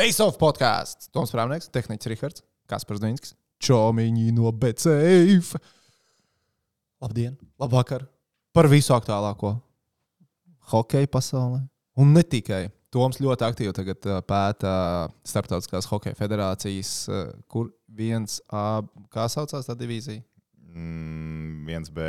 Face of podkāsts. Toms Prāvnieks, Tehnicis Rihards, Kaspars Dīnskis, Čomiņi no BCF. Labdien, labvakar! Par visu aktuālāko hokeja pasaulē. Un ne tikai. Toms ļoti aktīvi tagad uh, pēta Startautiskās hokeja federācijas, uh, kur viens kā saucās tā divīzija? Mm, 1B.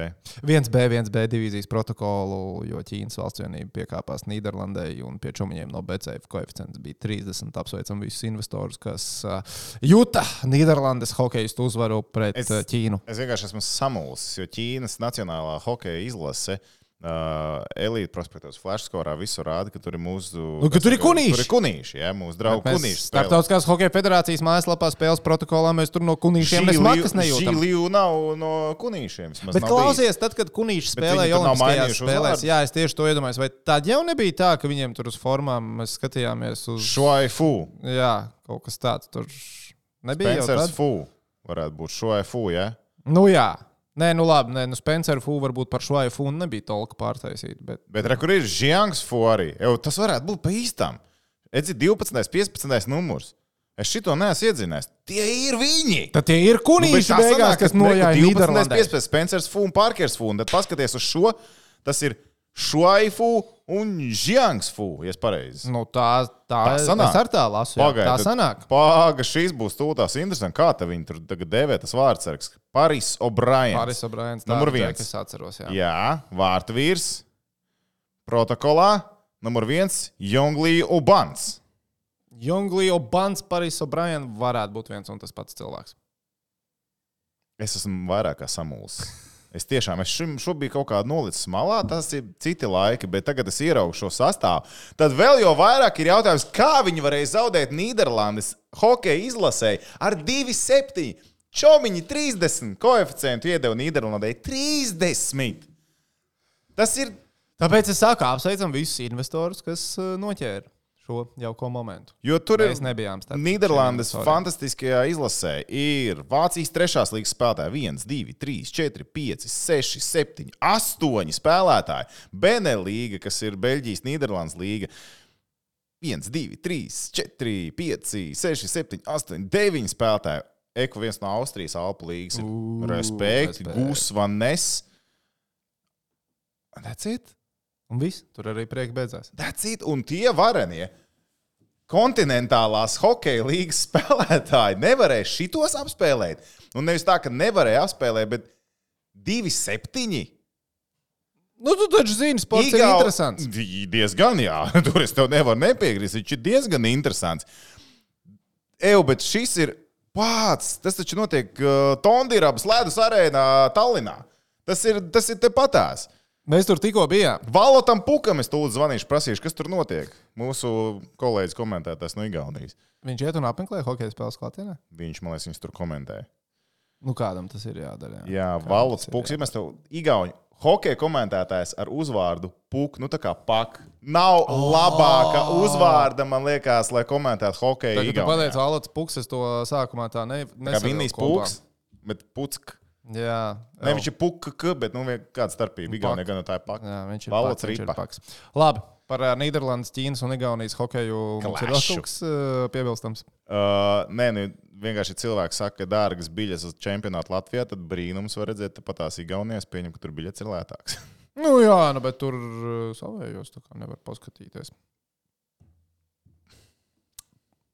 1B, 1B divīzijas protokolu, jo Ķīnas valsts vienība piekāpās Nīderlandē un pie čumiņiem no BCF koeficients bija 30. Apsveicam visus investorus, kas uh, jūta Nīderlandes hokejistu uzvaru pret Es- Ķīnu. Es vienkārši esmu samulsis, jo Ķīnas Nacionālā hokeja izlase. Uh, Elīte prospektos flashskorā visu rāda, ka tur ir mūsu. Nu, ka tur ir kunīši. Tur ir kunīši, jā, mūsu draugi kunīši. Startautiskās hokeja federācijas mājaslapā spēles protokolā mēs tur no kunīšiem mēs makas Šī nejūtam. līnija nav no kunīšiem. Bet klausies, tad, kad kunīši spēlēja Olimpiskajās spēlēs, jā, es tieši to iedomājos. Vai tad jau nebija tā, ka viņiem tur uz formām mēs skatījāmies uz. Šoifu. Jā, kaut kas tāds tur nebija. jau Spencers tad? Fu. Varētu būt šoifu, jā. Nu jā, nē, nu labi, nē, nu Spencer Fu varbūt par šo iPhone nebija tolka pārtaisīt. Bet... Bet re, kur ir Žiangs Fu arī? Jau, tas varētu būt pa īstām. Edzi 12, 15 numurs. Es šito neesmu iedzinājis. Tie ir viņi! Tad tie ir Nu, kunīši tā beigās, sanāk, kas nojāja 12, Nīderlandē. 15, Spencers Fu un Parkers Fu. Un tad paskaties uz šo. Tas ir Šuaifu un Žiangs Fu, ja es pareizi. Nu, tā, tā, Tā sanāk. es ar tā lasu. Pagaid, tā sanāk. Pāga, šīs būs tūlītās interesanti. Kā te viņi tur tagad dēvē tas vārdsargs? Paris O'Brien. Pāris O'Briens. Numur tā, viens. Es atceros, jā. Jā, vārtu vīrs. Protokolā. Numur viens - Jonglī Ubans. Junglija Obans, Pāris O'Brien varētu būt viens un tas pats cilvēks. Es esmu vairāk kā samulsis. Es tiešām, es šim, šo biju kaut kādā nolicis malā, tas ir citi laiki, bet tagad es ieraugu šo sastāvu. Tad vēl jau vairāk ir jautājums, kā viņi varēja zaudēt Nīderlandes hokeja izlasēji ar 2,7. Čomiņi 30 koeficientu iedeva Nīderlandē 30. Tas ir Tāpēc es saku, apsveicam visus investorus, kas uh, noķēra šo jauko momentu. Jo tur Mēs ir nebijām starp Nīderlandes fantastiskajā izlasē. Ir Vācijas trešās līnijas spēlētāji. 1, 2, 3, 4, 5, 6, 7, 8 spēlētāji. Benelīga, kas ir Beļģijas, Nīderlandes līga. 1, 2, 3, 4, 5, 6, 7, 8, 9 spēlētāji. Eko viens no Austrijas Alpu līnijas. Ū, Respekt, respekt. Gus Van Ness. That's it. Un viss, tur arī prieks beidzās. That's it. Un tie varenie kontinentālās hokeja līnijas spēlētāji nevarēja šitos apspēlēt. Un nevis tā, ka nevarēja apspēlēt, bet 2-7. Nu, tu taču zini, sports ir interesants. Diezgan, jā. Tur es tev nevaru nepiekrist. Viņš ir diezgan interesants. Eju, bet šis ir pats. Tas taču notiek uh, Tondirabas ledus arēnā Tallinā. Tas ir, tas ir tepatās. Mēs tur tikko bijām. Valotam Pukam es tūlīt zvanīšu, prasīšu, kas tur notiek. Mūsu kolēģis komentētājs no Igaunijas. Viņš iet un apmeklē hokeja spēles klātienē. Viņš, man liekas, viņus tur komentē. Nu, kādam tas ir jādara? Jā, Jā, Valots Puks, ja mēs tev Igauņu hokeja komentētājs ar uzvārdu Puk, nu tā kā Pak. Nav labāka uzvārda, man liekas, lai komentētu hokeju Tagad Igaunijā. pateici, Alats Puks, es to sākumā tā ne, Kā nesavilku Vinnijs kopā. Puks, bet Puck. Jā, Ne, viņš ir Puk, bet nu kāda starpība? Igaunijā gan tā ir Pak. Jā, viņš ir Valots paks, viņš ir Ripa. paks. Labi, par ā, Nīderlandes, Ķīnas un Igaunijas hokeju mums ir vēl Klašu. kaut kas ā, piebilstams. Uh, nē, nu, vienkārši cilvēks saka, ka dārgas biļetes uz čempionātu Latvijā, tad brīnums var redzēt pat tās Igaunijas. Pieņem, ka tur biļets ir lētāks. Nu jā, nu, bet tur savējos nevar paskatīties.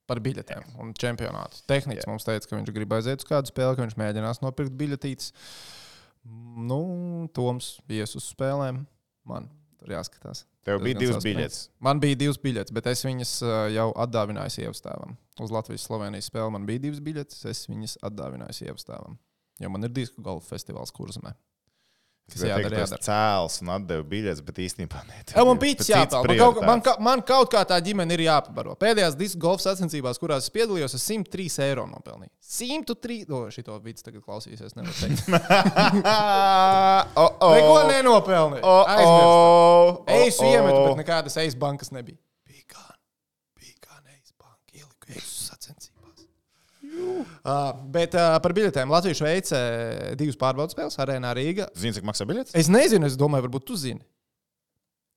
Par biļetēm un čempionātu. Tehnicis Jā. mums teica, ka viņš grib aiziet uz kādu spēli, ka viņš mēģinās nopirkt biļetītes. Nu, Toms ies uz spēlēm. Man tur jāskatās. Tev bija divas biļetes. Man bija divas biļetes, bet es viņas ā, jau atdāvināju sievastāvam. Uz Latvijas-Slovenijas spēli man bija divas biļetes, es viņas atdāvināju sievastāvam. Jo man ir disku golfa festivāls kurzemē. Tas Gribēju jādara, tas cēls un atdeva biļetes, bet īstenībā ne. Jā, man pīcis jāpelnā. Man, kaut- man, man kaut kā tā ģimene ir jāpabaro. Pēdējās disku golfa sacensībās, kurās es piedalījos, es 103 eiro nopelnīju. 103. O, šito vidu tagad klausīsies. Nevar teikt. oh, oh. Neko nenopelnīju. Oh, oh, Ejas oh, iemetu, oh. bet nekādas ejas bankas nebija. Bija gan, bija gan ejas banka. Ieliku ejas sacensībās. Uh, bet uh, par biļetēm Latvijas veica divas pārbaudas spēles arēnā Rīgā. Zini, cik maksā biļetes? Es nezinu, es domāju, varbūt tu zini.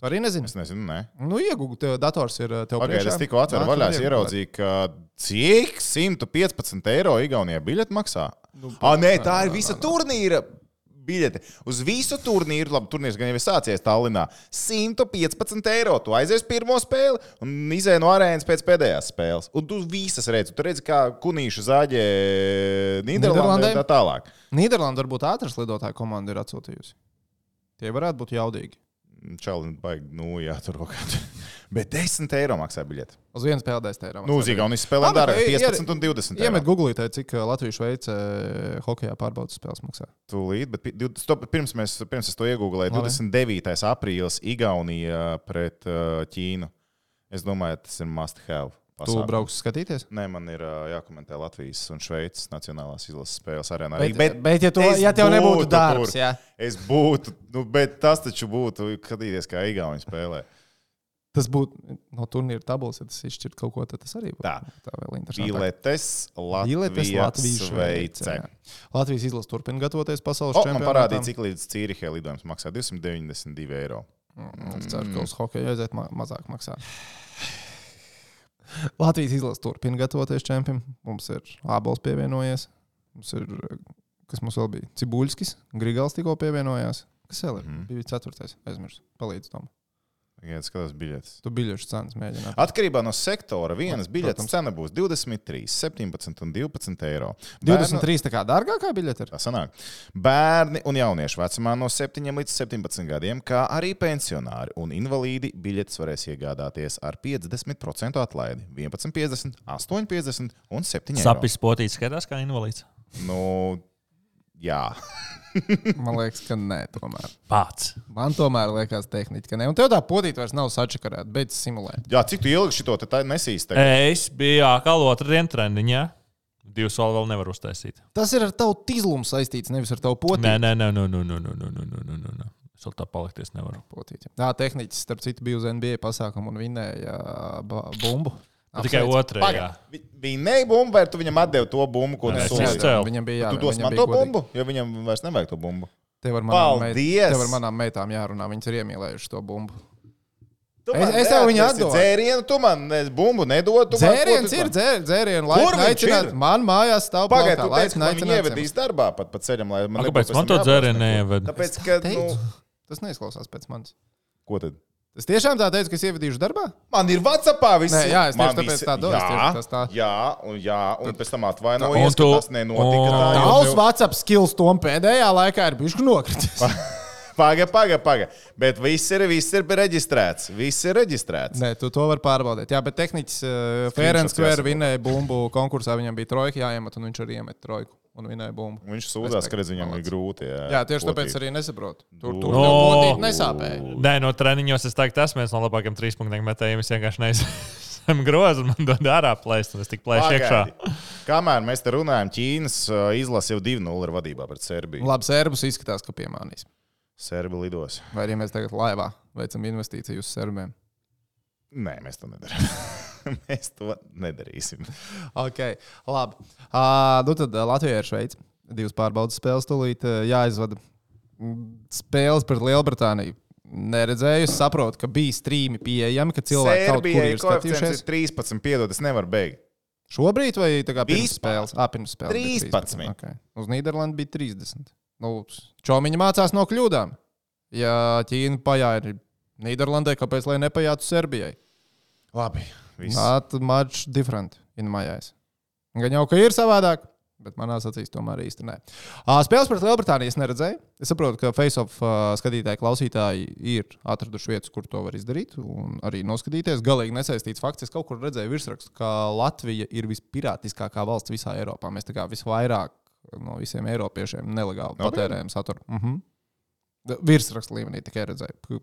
Tu arī nezini. Es nezinu, nē. Nu, iegūti, tev dators ir uh, tev Pagaidiet, priekšā. es tikko atveru vaļā, es ieraudzīju, ka cik 115 eiro Igaunijā biļete maksā. Nu, ah, nē, tā ir visa turnīra biļete. Uz visu turnīru, labi, turnīrs gan jau ir sācies Tallinā. 115 eiro. Tu aizies pirmo spēli un izēj no arēnas pēc pēdējās spēles. Un tu visas redzi. Tu redzi, kā kunīšu zāģē Nīderlandē? un tā tālāk. Nīderlanda varbūt ātras lidotāja komanda ir atsūtījusi. Tie varētu būt jaudīgi. Čauli, baigi, nu, jā, tur kaut kā. Bet 10 eiro maksā biļete. Uz vienas spēlē eiro. Nu, uz Igaunijas spēlēm Labi, dara ka ir- 15 un 20 eiro. Iemet googlītē, cik uh, Latvijas Šveicē hokeja pārbaudas spēles maksā. Tūlīt, bet stop, pirms, mēs, pirms es to iegūlēju, Labi. 29. aprīlis Igaunija pret uh, Ķīnu. Es domāju, tas ir must have. Tu pasākums. brauks skatīties? Nē, man ir jākomentē Latvijas un Šveices nacionālās izlases spēles arēnā. Bet, bet, bet ja, tu, ja tev nebūtu būtu darbs, tur. jā, Es būtu, nu, bet tas taču būtu, skatīties, kā Igauni spēlē. tas būtu no turnīra tabulas, ja tas izšķirt kaut ko, tad tas arī būtu. Tā. tā vēl interesanti. Biletes Latvijas Latvijas Šveice. Latvijas izlase turpina gatavoties pasaules O, man čempionātam. parādīja, cik līdz Cīrihē lidojums maksā 292 eiro. Mm, Es ceru, ka uz hokeja aiziet ma mazāk maksā. Latvijas izlase turpina gatavoties čempionam. Mums ir Ābols pievienojies. Mums ir, kas mums vēl bija? Cibuļskis, Grigals tikko pievienojās. Kas vēl ir? Mm. Bija ceturtais. Aizmirsu. Palīdz tam. Tagad skatās biļetes. Tu biļešu cenas mēģināji. Atkarībā no sektora vienas biļetes Protams. cena būs 23, 17 un 12 eiro. 23. tā kā dārgākā biļete ir. Tā sanāk. Bērni un jaunieši vecumā no 7 līdz 17 gadiem, kā arī pensionāri un invalīdi biļetes varēs iegādāties ar 50% atlaidi. 11,50, 8,50 un 7 eiro. Sapnis potīts skatās kā invalīds. Nu, jā. Man liekas, ka nē, tomēr. Pats. Man tomēr liekas, tehniski, ka nē. Un tev tā potīt vairs nav sačakarēta, beidz simulēt. jā, cik tu ilgi šito te tā nesīs? tagad? Es biju atkal otrdienu treniņā. Divas vēl, vēl nevaru uztaisīt. Tas ir ar tavu tīzlumu saistīts, nevis ar tavu potīti. Nē, nē, nē, nē, nē, nē, nē, nē, nē, nē, nē, nē. Es vēl tā palikties nevaru. Potīti. Jā, tehnicis, starp citu, bija uz NBA pasākumu un vinēja ba- bumbu. Tikai. Pagaid, vi- Viņa nebumba, vai tu viņam atdevi to bumbu, ko tu es solīji? nezinu. Viņam bija Tu jābūt dos man to bumbu, jo viņam vairs nevajag to bumbu. Tev ar manām, meit, tev ar manām meitām jārunā. Viņas ir iemīlējušas to bumbu. Tu Es- man es tev viņu atdodu. Dzērienu, tu man ne, bumbu nedod. tu man- Dzēriens tu ir man- dzēr, dzēriens, Kur viņš aicināt. Man mājās stāv Pagaid, plaukā, tu laika teici, ka viņi aicināt. ievedīs darbā pat pa ceļam, lai man nebūtu kāpēc pēc man to dzērienu neieved? Tāpēc, ka, nu. Tas neizklausās pēc manis. ko tad? Es tiešām tā teicu, ka es ievedīšu darbā. Man ir Vācijā viss. Nē, jā, es Man tieši tāpēc visi- tā domāju, Jā, jā, un, jā, un pēc tam Un atvainojies, tu- ka tas nenotika. un- Tavs WhatsApp skills tom pēdējā laikā ir bijuši nokritis. Paga, paga, paga. Bet viss ir, viss ir reģistrēts. Viss ir reģistrēts. Nē, tu to vari pārbaudīt. Jā, bet tehniķis uh, Fērens Kvērs vinēja bumbu konkursā. Viņam bija trojka jāiemet, un viņš arī iemet trojku un vinēja bumbu. Viņš sūdzās, ka viņam ir grūti. Jā, Jā, tieši potīt. tāpēc arī nesaprotu. Tur tur No. potīt nesāpēja. Nē, no treniņos es teiktu, tas viens no labākajiem trīspunktiem metējiem. Es vienkārši neesmu grozs un man dod ārā plēst, un es tik plēšu iekšā. Kamēr mēs te runājam, Ķīnas izlase jau 2-0 ir vadībā pret Serbiju. Labi, sērbus izskatās, ka piemānīs. Serbi lidos. Vai arī mēs tagad laivā veicam investīciju uz serbiem? Nē, mēs to nedarām. mēs to nedarīsim. Ok, labi. Uh, nu tad Latvijā ir Šveice. Divas pārbaudas spēles tūlīt uh, jāizvada. Mm, Spēles pret Lielbritāniju. Neredzēju, saprotu, ka bija strīmi pieejami, ka cilvēki kaut kur Serbijai ir skatījušies. ir 13, piedod, es nevaru beigt. Šobrīd vai tā kā pirms Vispār. spēles? Ah, pirms spēles. bija 13. Okay. Uz Nīderlandes bija 30. Nu, Čomiņa mācās no kļūdām. Ja Ķīna pajāja Nīderlandē, kāpēc lai nepajātu Serbijai? Labi. Viss. Not much different in my eyes. Gan jau, ka ir savādāk, bet manā acīs tomēr īsti nē. Ā, Spēles pret Lielbritāniju es neredzēju. Es saprotu, ka face-off ā, skatītāji, klausītāji ir atraduši vietas, kur to var izdarīt un arī noskatīties. Galīgi nesaistīts fakts. Es kaut kur redzēju virsrakstu, ka Latvija ir vispirātiskākā valsts visā Eiropā. Mēs tā kā visvairāk no visiem eiropiešiem nelegāli Nopietni? patērējam saturu. Mhm. Virsrakstu līmenī tikai redzēju.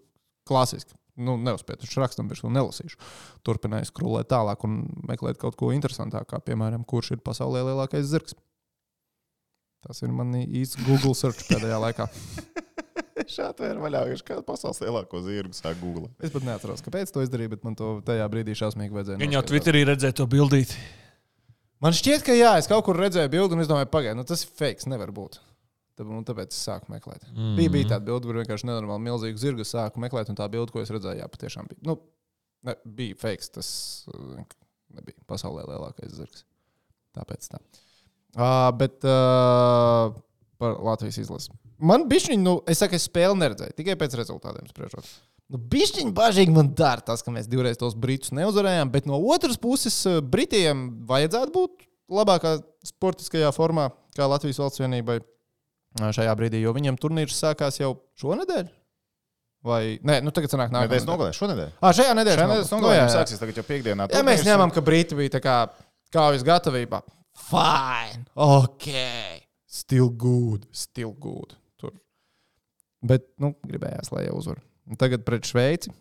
Klasiski. Nu, neuzspēju, taču rakstam virsmu nelasīšu turpināju skrolēt tālāk un meklēt kaut ko interesantāku, piemēram, kurš ir pasaulē lielākais zirgs. Tas ir mani īsts Google search pēdējā laikā. Šādi ir vaļā, ka kāda pasaules lielāko zirgu sāk googlēt. Es pat neatceros, kāpēc to izdarīju, bet man to tajā brīdī šausmīgi vajadzēja. Viņa jau. Twitterī redzēja to bildīt. Man šķiet, ka jā, es kaut kur redzēju bildi un es domāju, pagaidi, nu tas ir fake, nevar būt. Tāpēc es sāku meklēt. Mm. Bija, bija tāda bilde, kur vienkārši nenormāli milzīgu zirgu sāku meklēt, un tā bilde, ko es redzēju, jā, patiešām bija. Nu, ne, bija fakes, tas nebija pasaulē lielākais zirgs. Tāpēc tā. Uh, bet uh, par Latvijas izlasi. Man bija šī, nu, es saku, es spēli neredzēju, tikai pēc rezultātiem spriežot. Nu, Bišķiņi bažīgi man dara tas, ka mēs divreiz tos britus neuzvarējām, bet no otras puses, Britiem vajadzētu būt labākā sportiskajā formā, kā Latvijas valsts vienībai šajā brīdī, jo viņiem turnīrs sākās jau šonadēļ. Vai nē, nu tagad sanāk nākamā Nedēļas nogalē, šonadēļ. Ah, šajā nedēļā Šajā nedēļas nogalē mums sāksies tagad jau piekdienā. Ja mēs ņemam, ka Briti bija tā kā kaujas gatavībā, fine, ok, still good, still good. Tur. Bet, nu, gribējās, lai jau uzvar. Un Tagad pret Šveici.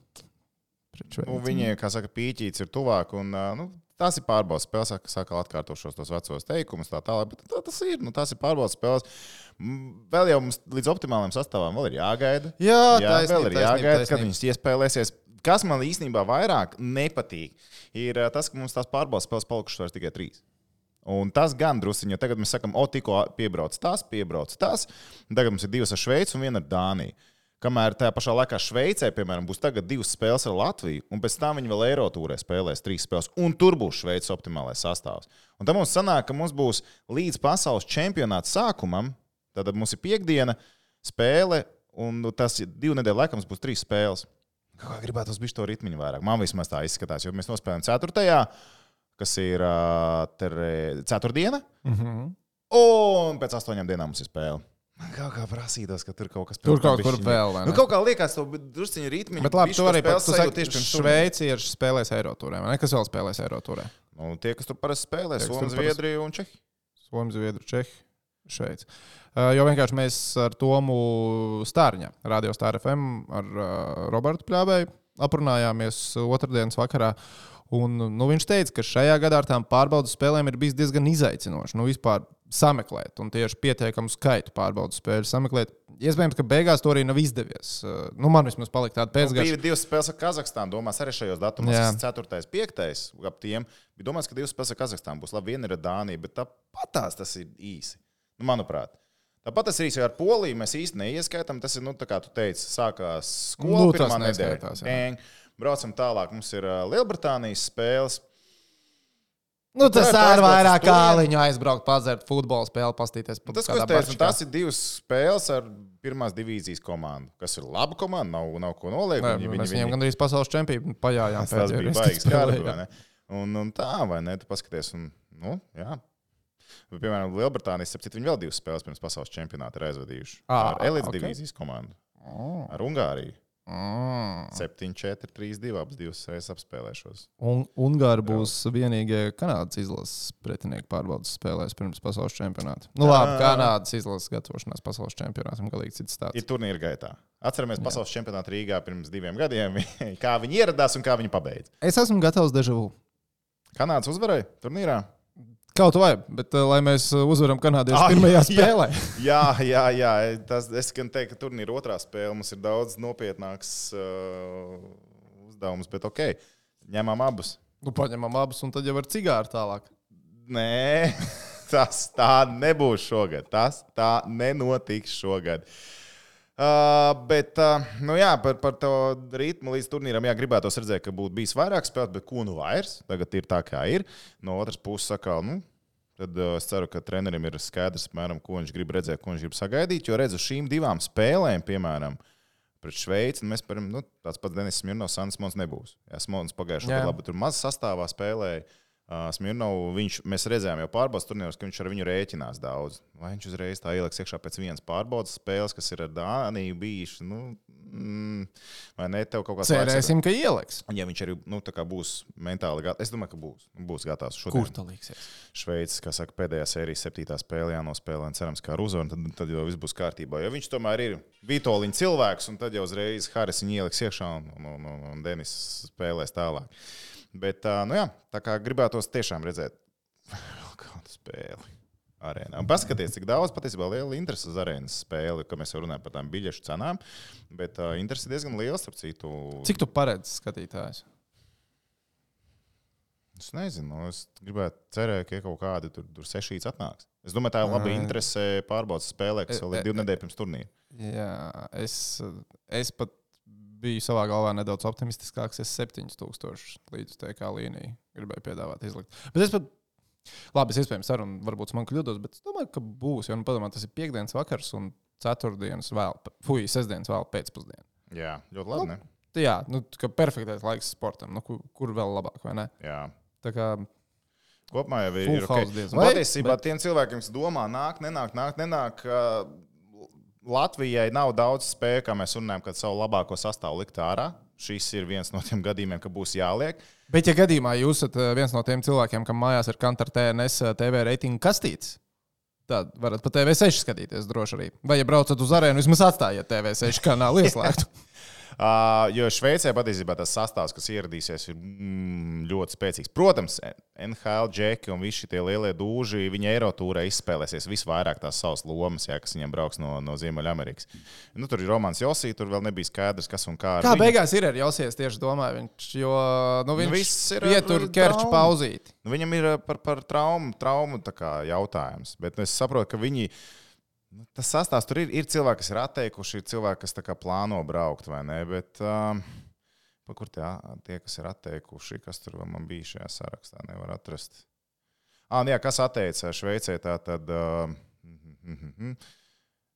Pret Šveici. Nu, viņi, kā saka, pīķīts ir tuvāk. Un, nu, tās ir pārbaudas spēles, kā saka, atkārtošos tos vecos teikumus, tā tālāk. Bet tā tas ir. Nu, tās ir pārbaudas spēles. Vēl jau mums līdz optimālajam sastāvam vēl ir jāgaida. Jā, Jā, taisnība, vēl ir taisnība, jāgaida, kad taisnība. viņas iespēlēsies. Kas man īstenībā vairāk nepatīk, ir ā, tas, ka mums tās pārbaudas spēles palikušas vairs tikai trīs. Un tas gan druskuļi, jo tagad mēs sakām, o, tikko piebrauc tas, piebrauc tas. Tagad mums ir divas ar Šveici un viena ar Dāniju. Kamēr tajā pašā laikā Šveicē, piemēram, būs tagad divas spēles ar Latviju, un pēc tam viņi vēl Eirotūrē spēlēs trīs spēles, un tur būs Šveices optimālais sastāvs. Un tad mums sanāk, ka mums būs līdz pasaules čempionāta sākumam, tad mums ir piekdiena spēle, un nu, tas ir divu nedēļu laikā mums būs trīs spēles. Kā gribētu uz bišķi to ritmiņu vairāk. Man vismaz tā izskatās, jo mēs nospēlējam ceturtajā, kas ir uh, ceturtdiena, Mm -hmm. un pēc astoņām dienām mums ir spēle. Man kaut kā prasītos, ka tur kaut kas Tur tam kaut kur vēl, Nu, kaut kā liekas, to drusciņu ritmu. Bet labi, tu arī pats teici, ka Šveici ir spēlējis Eirotūrē. vai ne? Kas vēl spēlēs Eirotūrē? Nu, tie, kas tur parasti spēlē, tur Somija, Zviedrija un Čehija. Somija, Zviedrija, Čehija, Šveice. Uh, jo vienkārši mēs ar Tomu Stārņa, Radio Star FM, ar uh, Robertu Pļāvēju aprunājāmies otrdienas vakarā. Un, nu, viņš teica, ka šajā gadā ar tām pārbaudas spēlēm ir bijis diezgan izaicinoši. Nu, vispār sameklēt, un tieši pietiekamu skaitu pārbaudas spēļu sameklēt. Iespējams, ka beigās to arī nav izdevies. Uh, Nu, man vismaz palika tāda Pēc pēcgājuma. bija divas spēles ar Kazahstānu. Domās, arī šajos datumos, Jā. tas 4. 5. ap tiem. Bija domāts, ka divas spēles ar Kazahstānu būs. Labi, viena ir ar Dāniju, bet tāpat tās tas ir īsi. Nu, manuprāt. Tāpat tas ir īsi, ar Poliju mēs īstenībā neieskaitām. Tas ir, nu, tā kā tu teici, sākās skola Nu, nu, pirmā nedēļa. Braucam tālāk. Mums ir uh, Lielbritānijas spēles. Nu, tas uz vairāk kā viņa aizbraukt, pazert futbola spēli, pastīties. Nu, Tas, ko es teicu, nu, tas ir divas spēles ar pirmās divīzijas komandu, kas ir laba komanda. Nav, nav ko noliekt. Nē, Viņi- viņi- viņiem gandrīz pasaules čempionu pajājām. Tas bija baigs vai ne? Un, un tā, vai ne? Tu paskaties, un, nu, jā. Bet, Piemēram, Lielbritānijas, ap citu, viņi vēl divas spēles pirms pasaules čempionāta ir aizvadījuši. Ā, ar elites ok. divīzijas komandu. Oh, Ar Ungāriju. Oh. 7, 4, 3, 2, abas divas reizes apspēlēšos. Un Ungāri būs vienīgie Kanādas izlases pretinieki pārbaudas spēlēs pirms pasaules čempionāta. Nu, labi, Ā. Kanādas izlases gatavošanās pasaules čempionātam galīgi cits stāsts. Ir turnīra gaitā. Atceramies pasaules čempionātu Rīgā pirms diviem gadiem, kā viņi ieradās un kā viņi pabeidza. Es esmu gatavs dežavu. Kanādas uzvarēja turnīrā. Kaut vai, bet uh, lai mēs uh, uzvaram kanādiešu Ah, pirmajā jā. spēlē. Jā, jā, jā. Tas, es gan teiktu, ka turnīra otrā spēle mums ir daudz nopietnāks uh, uzdevums, bet ok, ņemam abus. Nu, paņemam abus, un tad jau ar cigāru tālāk. Nē, tas tā nebūs šogad. Tas tā nenotiks šogad. Uh, bet, uh, nu jā, par, par to ritmu līdz turnīram, jā, gribētos redzēt, ka būtu bijis vairāk spēlēt, bet ko nu vairs? Tagad ir tā, kā ir. No otras puses, sakā, nu, tad uh, es ceru, ka trenerim ir skaidrs, apmēram, ko viņš grib redzēt, ko viņš grib sagaidīt. Jo redzu šīm divām spēlēm, piemēram, pret Šveici, un mēs param, nu, tāds pats Denis Smirnovs, Sants Mons nebūs. Jā, Smons pagājušajā Jā. gadā labi tur maz sastāvā spēlēja. Uh, Smirnovu, viņš, mēs redzējām jau pārbaudas turnīros, ka viņš ar viņu rēķinās daudz. Vai viņš uzreiz tā ieliks iekšā pēc vienas pārbaudas spēles, kas ir ar Dāniju bijušas? Nu, mm, vai ne? Tev kaut kāds ir- Cerēsim, ka ieliks. Ja viņš arī nu, būs mentāli gatavs, es domāju, ka būs, būs gatavs šodien. Kur tā liksies? Šveicis, kā saka, pēdējā sērijas septītā spēlē jānospēlē, un cerams, ka ar uzvaru, tad, tad jau viss būs kārtībā. Jo viņš tomēr ir Vitoļņa cilvēks, un tad jau uzreiz Haris viņu ieliks iekšā, un, un, un, un Denis spēlēs tālāk. Bet, nu jā, tā kā gribētos tiešām redzēt kādu spēli. Arēnā. Un paskatieties, cik daudz patiesībā liela interese uz arēnas spēli, ka mēs jau runājam par tām biļešu cenām. Bet uh, interese ir diezgan liela, starp citu. Cik tu paredzi skatītājs? Es nezinu, es gribētu cerēt, ka kaut kādi tur, tur sešīs atnāks. Es domāju, tā ir laba interese pārbaudas spēlē, kas vēl E- ir divu nedēļu pirms turnīra. Jā, es, es pat biju savā galvā nedaudz optimistiskāks. Es 7000 līdz tā kā līnija gribēju piedāvāt izlikt. Bet es pat, labi, es iespējams ar un varbūt man kļūdos, bet es domāju, ka būs. Jo, nu, padomā, tas ir piekdienas vakars un ceturtdienas vēl, fuj, sestdienas vēl pēcpusdienā. Jā, ļoti labi. Ne? Tā Jā, nu, tā kā perfektais laiks sportam. Nu, kur, kur vēl labāk, vai ne? Jā. Tā kā Kopumā jau ir ok. house diez Un vai, Patiesībā bet- tiem cilvēkiem, kas domā, nāk, nenāk, nāk, nenāk. ā, Latvijai nav daudz spēku, kā mēs runājam, kad savu labāko sastāvu likt ārā. Šis ir viens no tiem gadījumiem, ka būs jāliek. Bet, ja gadījumā jūs esat eh, viens no tiem cilvēkiem, kam mājās ir kantra TNS eh, TV reitingu kastītes, tad varat pa TV6 skatīties droši arī. Vai, ja braucat uz arēnu, vismaz atstājiet TV6 kanālu ieslēgtu. Jo Šveicē patiesībā tas sastāvs, kas ieradīsies, ir mm, ļoti spēcīgs. Protams, NHL, Džeki un visi šie lielie dūži, viņi Eirotūrē izspēlēsies visvairāk tās savas lomas, jā, kas viņiem brauks no, no Ziemeļamerikas. Nu, tur ir Romans Josī, tur vēl nebija skaidrs, kas un kā. Kā viņu. beigās ir ar Josies tieši domāju, viņš, jo nu, viņš viss ir ir ar- ietur ar kerču traumu. pauzīti. Nu, viņam ir par, par traumu, traumu jautājums. Bet nu, es saprotu, ka viņi. nu, Tas sastāvs tur ir, ir cilvēki, kas ir atteikuši, ir cilvēki, kas plāno braukt, vai ne? Bet, um, pa kur tie, tie, kas ir atteikuši, kas tur man bija šajā sarakstā, nevar atrast. Ah, jā, kas atteica Šveicē, tā tad. Uh, mm, mm, mm,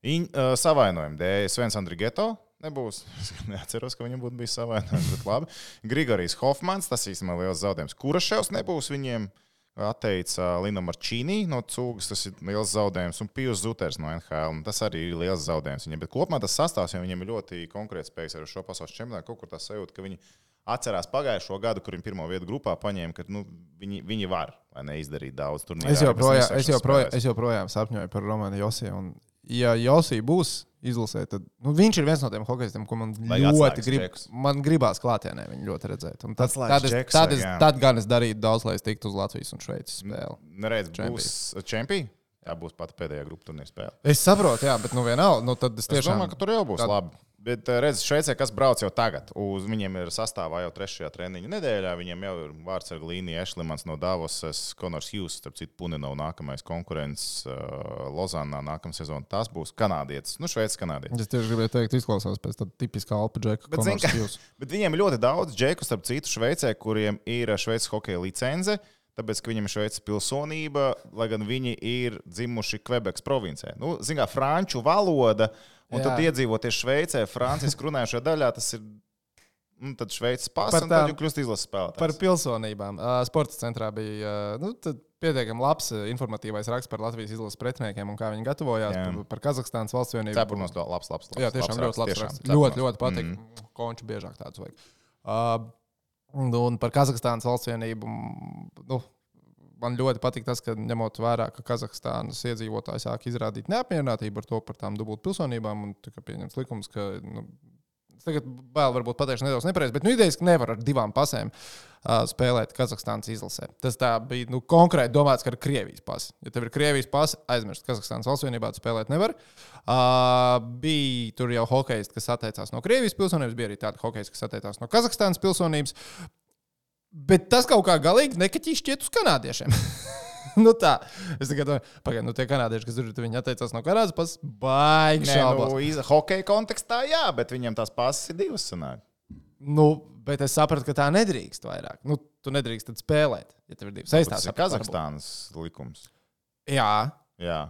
In, uh, savainojumu dēļ Svens Andrigeto nebūs. Es neatceros, ka viņam būtu bijis savainojums, bet labi. Grigorijs Hofmans, tas īstenībā liels zaudējums. Kuraševs nebūs viņiem. Atteica Lina Marčīnī no cūgas, tas ir liels zaudējums, un Pijus Zuters no NHL. Tas arī ir liels zaudējums viņiem. Bet kopumā tas sastāvs jau viņiem ir ļoti konkurētspējīgs ar šo pasaules čempionātu. Kaut kur tā sajūta, ka viņi atcerās pagājušo gadu, kur viņi pirmo vietu grupā paņēma, ka nu, viņi, viņi var vai ne, izdarīt daudz. Turnīrā, Es joprojām, es joprojām, es joprojām sapņoju par Romanu Josiju. Ja Josija būs izlasē, tad nu, viņš ir viens no tiem hokeistiem, ko man Vajag ļoti grib, džekus. man gribās klātienē viņu ļoti redzēt. Un Tad, tad, es, džekus tad, es, jā. tad gan es darītu daudz, lai es tiktu uz Latvijas un Šveices spēli. Čempī. būs čempioni. Tā būs pat pēdējā grupu turnīra spēle. Es saprotu, jā, bet nu vienalga, nu tad es Es tiešām domāju, ka tur jau būs tad... labi. Bet redziet, Šveicē, kas brauc jau tagad, uz viņiem ir sastāvā jau trešajā treniņa nedēļā. Viņiem jau ir vārds ar līniju Ešlimans no Davosas, Konors Hughes, starp citu, Punenovs nākamais konkurents uh, Lozānā nākamā sezona. Tas būs kanādietis, nu, šveicis kanādietis. Es tieši gribēju teikt, izklausās pēc tāda tipiskā alpa džeka. Bet, Konors ka-. Bet viņiem ir ļoti daudz džeku, starp citu, Šveicē, kuriem ir Šveices hokeja licence. Tāpēc, ka viņiem ir šveicis pilsonība, lai gan viņi ir dzimuši Kvebekas provincē. Nu, Zinām, franču valoda, un Jā. Tad iedzīvoties Šveicē, franciski runājošajā daļā, tas ir. Nu, tad Šveices Par pasa, un tad jau kļūst izlases Par spēlētājs. pilsonībām. Uh, Sporta centrā bija nu, pietiekami labs informatīvais raksts par Latvijas izlases pretiniekiem un kā viņi gatavojās Jā. par, par Kazahstānas valsts vienību. Cepurnos labs, labs, labs. Jā, tiešām ļoti labs. raksts. Ļoti, ļoti patīk. Mm. Konču biežāk tādus vajag. Uh, un, un par Kazahstānas valsts vienību. Nu, man ļoti patīk tas, ka ņemot vērā, ka Kazahstānas iedzīvotāji sāk izrādīt neapmierinātību ar to par tām dubult pilsonībām un tika pieņemts likums, ka. Nu, Tagad vēl varbūt pateikšu nedaudz nepareizi, bet nu, idejas, ka nevar ar divām pasēm uh, spēlēt Kazahstānas izlasē. Tas tā bija nu, konkrēti domāts, ka ar Krievijas pasi. Ja tev ir Krievijas pasi, aizmirst Kazahstānas valsts vienībā, spēlēt nevar. Uh, bija tur jau hokejs, kas atteicās no Krievijas pilsonības, bija arī tādi hokejs, kas atteicās no Kazahstānas pilsonības. Bet tas kaut kā galīgi nekaķīs šķiet uz kanādiešiem. nu tā, es tikai domāju, pagaidi, nu tie kanādieši, kas tur ir, viņi atteicās no Kanādas, pas baigi Nē, šaubos. nu, iz- hokeja kontekstā, jā, bet viņam tās pasas ir divas. Sanāk. Nu, bet es sapratu, ka tā nedrīkst vairāk. Nu, tu nedrīkst spēlēt, ja tev ir divas Tas saistās. ir Kazahstānas likums. Jā, Jā.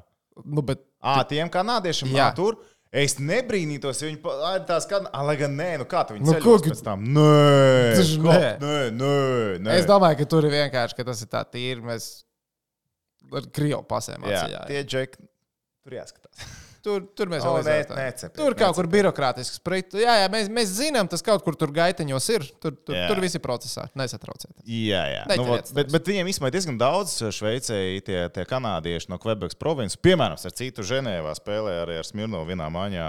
nu, bet À, tiem kanādiešiem Jā. jā. tur. Es nebrīnītos, ja viņi ā, tās kā, lai gan nē, nu kā tu viņi Nu, nu, ceļos pēc tam? Nē, Tas nē. nē, nē, nē. es domāju, ka tur ir vienkārši, ka tas ir tā tīri. Mēs ar Krievu pasēm Jā, atceļā. tie džeki, tur jāskatās. Tur, tur mēs O, jau nē, redzam. necepiet, Tur kaut kur birokrātisks sprits. Jā, jā mēs, mēs zinām, tas kaut kur tur gaiteņos ir. Tur, tur, Jā. tur viss ir procesā. Nesatraucieties. Jā, jā. Nu, vot, bet, bet viņiem īstenībā diezgan daudz Šveicē tie, tie kanādieši no Kvebekas provinces. Piemēram, ar citu Ženēvā spēlē arī ar Smirnovu vienā maņā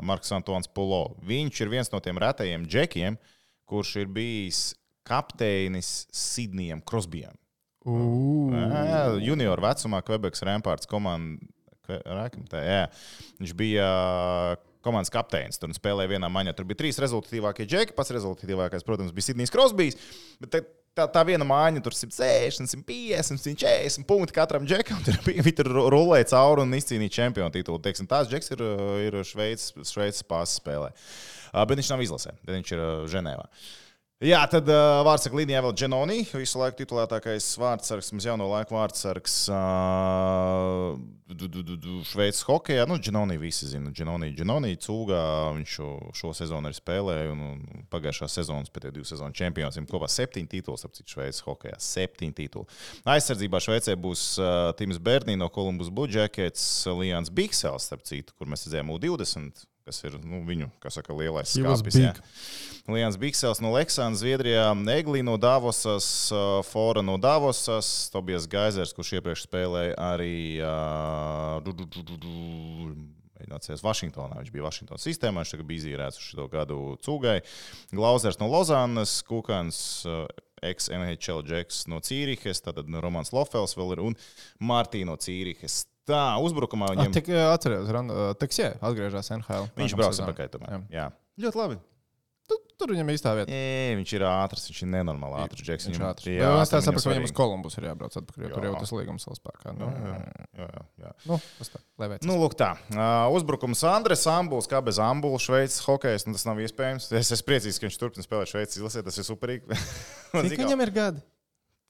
Marks Antons Pulo. Viņš ir viens no tiem retajiem džekiem, kurš ir bijis kapteinis Sidnijam Krosbijam. Jā, Junior vecumā Kvebekas Rempārts komanda. Viņš bija komandas kapteinis. Tur spēlēja vienā maņā. Tur bija trīs rezultatīvākie džeki. Pats rezultatīvākais, protams, bija Sidnijs Krosbijs. Bet tā, tā viena mājiņa, tur 160, 150, 140 punkti katram džekam. Tur viņi tur rulēja cauri un izcīnīja čempionu titulu. Teiksim, tās džeks ir, ir Šveices, Šveices pārspēlē spēlē. Uh, bet viņš nav izlasē, viņš ir uh, Ženēvā. Jā, tad uh, vārdsargs līnijā vēl Dženoni, visu laiku titulētākais vārdsargs, mums jauno laiku vārdsargs uh, Šveices hokeja. Nu, Dženoni visi zina, Dženoni, Dženoni cūgā, viņš šo, šo sezonu arī spēlēja un, un pagājušā sezonas pēc divu sezonu čempions. Viņam kopā septiņi tituli, ap cik Šveices hokejā, septiņi tituli. Aizsardzībā Šveicē būs uh, Tims Bernī no Columbus Blue Jackets, Lians Biksels, starp citu, kur mēs redzējām U20 kas ir nu, viņu saka, lielais skāpis. Liels Biksels no Leksānas, Zviedrijā, Eglī no Davosas, Fora no Davosas, Tobijas Gaizers, kurš iepriekš spēlēja arī Nācies Vašingtonā. Viņš bija Vašingtonas sistēmā, viņš bija izīrēts uz šo gadu cūgai. Glauzers no Lozānas, Kukans, ex-NHL Džeks no Cīrihes, tad Romans Lofels vēl ir un Mārtīna no Cīrihes. Tā, uzbrukumā viņam. Tik atceros, Teksē atgriežas NHL. Viņš brauc atpakaļ. Jā. Jā. Ļoti labi. Tu, tur viņam īstā vieta. Nē, viņš ir ātrs, viņš ir nenormāli ātrs. Džeks, viņš ir ātrs. Jā, es tā saprotu, ka viņam uz Kolumbus ir jābrauc atpakaļ, jo tur jau tas līgums vēl spēkā. Nu, jā, jā, jā, jā. Nu, tā. Nu, lūk tā. Uh, uzbrukums Andres Ambuls, kā bez Ambula, Šveices hokejs, nu tas nav iespējams. Es esmu priecīgs, ka viņš turpina spēlēt Šveices izlasē, tas ir superīgi. Cik viņam ir gadi?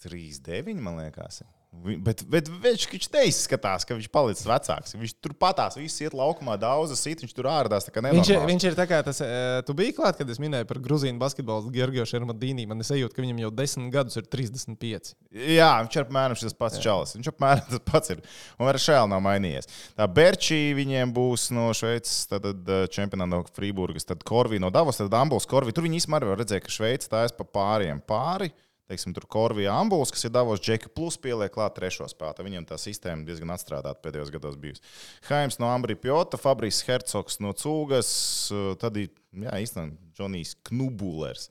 3-9, man liekas. Bet, bet viņš, viņš neizskatās, ka viņš palicis vecāks. Viņš tur patās, viss iet laukumā, daudz sit, viņš tur ārdās. Viņš, ir, viņš ir tā kā tas, tu biji klāt, kad es minēju par grūzīnu basketbolu, Georgiju Šermadīnī. Man ir sajūta, ka viņam jau desmit gadus ir 35. Jā, viņš ir apmēram tas pats čalis. Viņš apmēram tas pats ir. Un arī šēl nav mainījies. Tā Berčī viņiem būs no Šveices, tad čempionā no Frīburgas, tad Korvī no Davos, tad Ambuls Korvī. Tur viņi īstenībā redzēja, ka Šveice stājas pa pāriem pāri teiksim, tur Korvija ambuls, kas ir Davos Džeki, plus pieliek klāt trešo spēku. Viņam tā sistēma diezgan atstrādāta pēdējos gados bijusi. Haims no Ambrija Pjota, Fabrijs Hercogs no Cūgas, tad ir, jā, īstenībā, Džonijs Knubulers.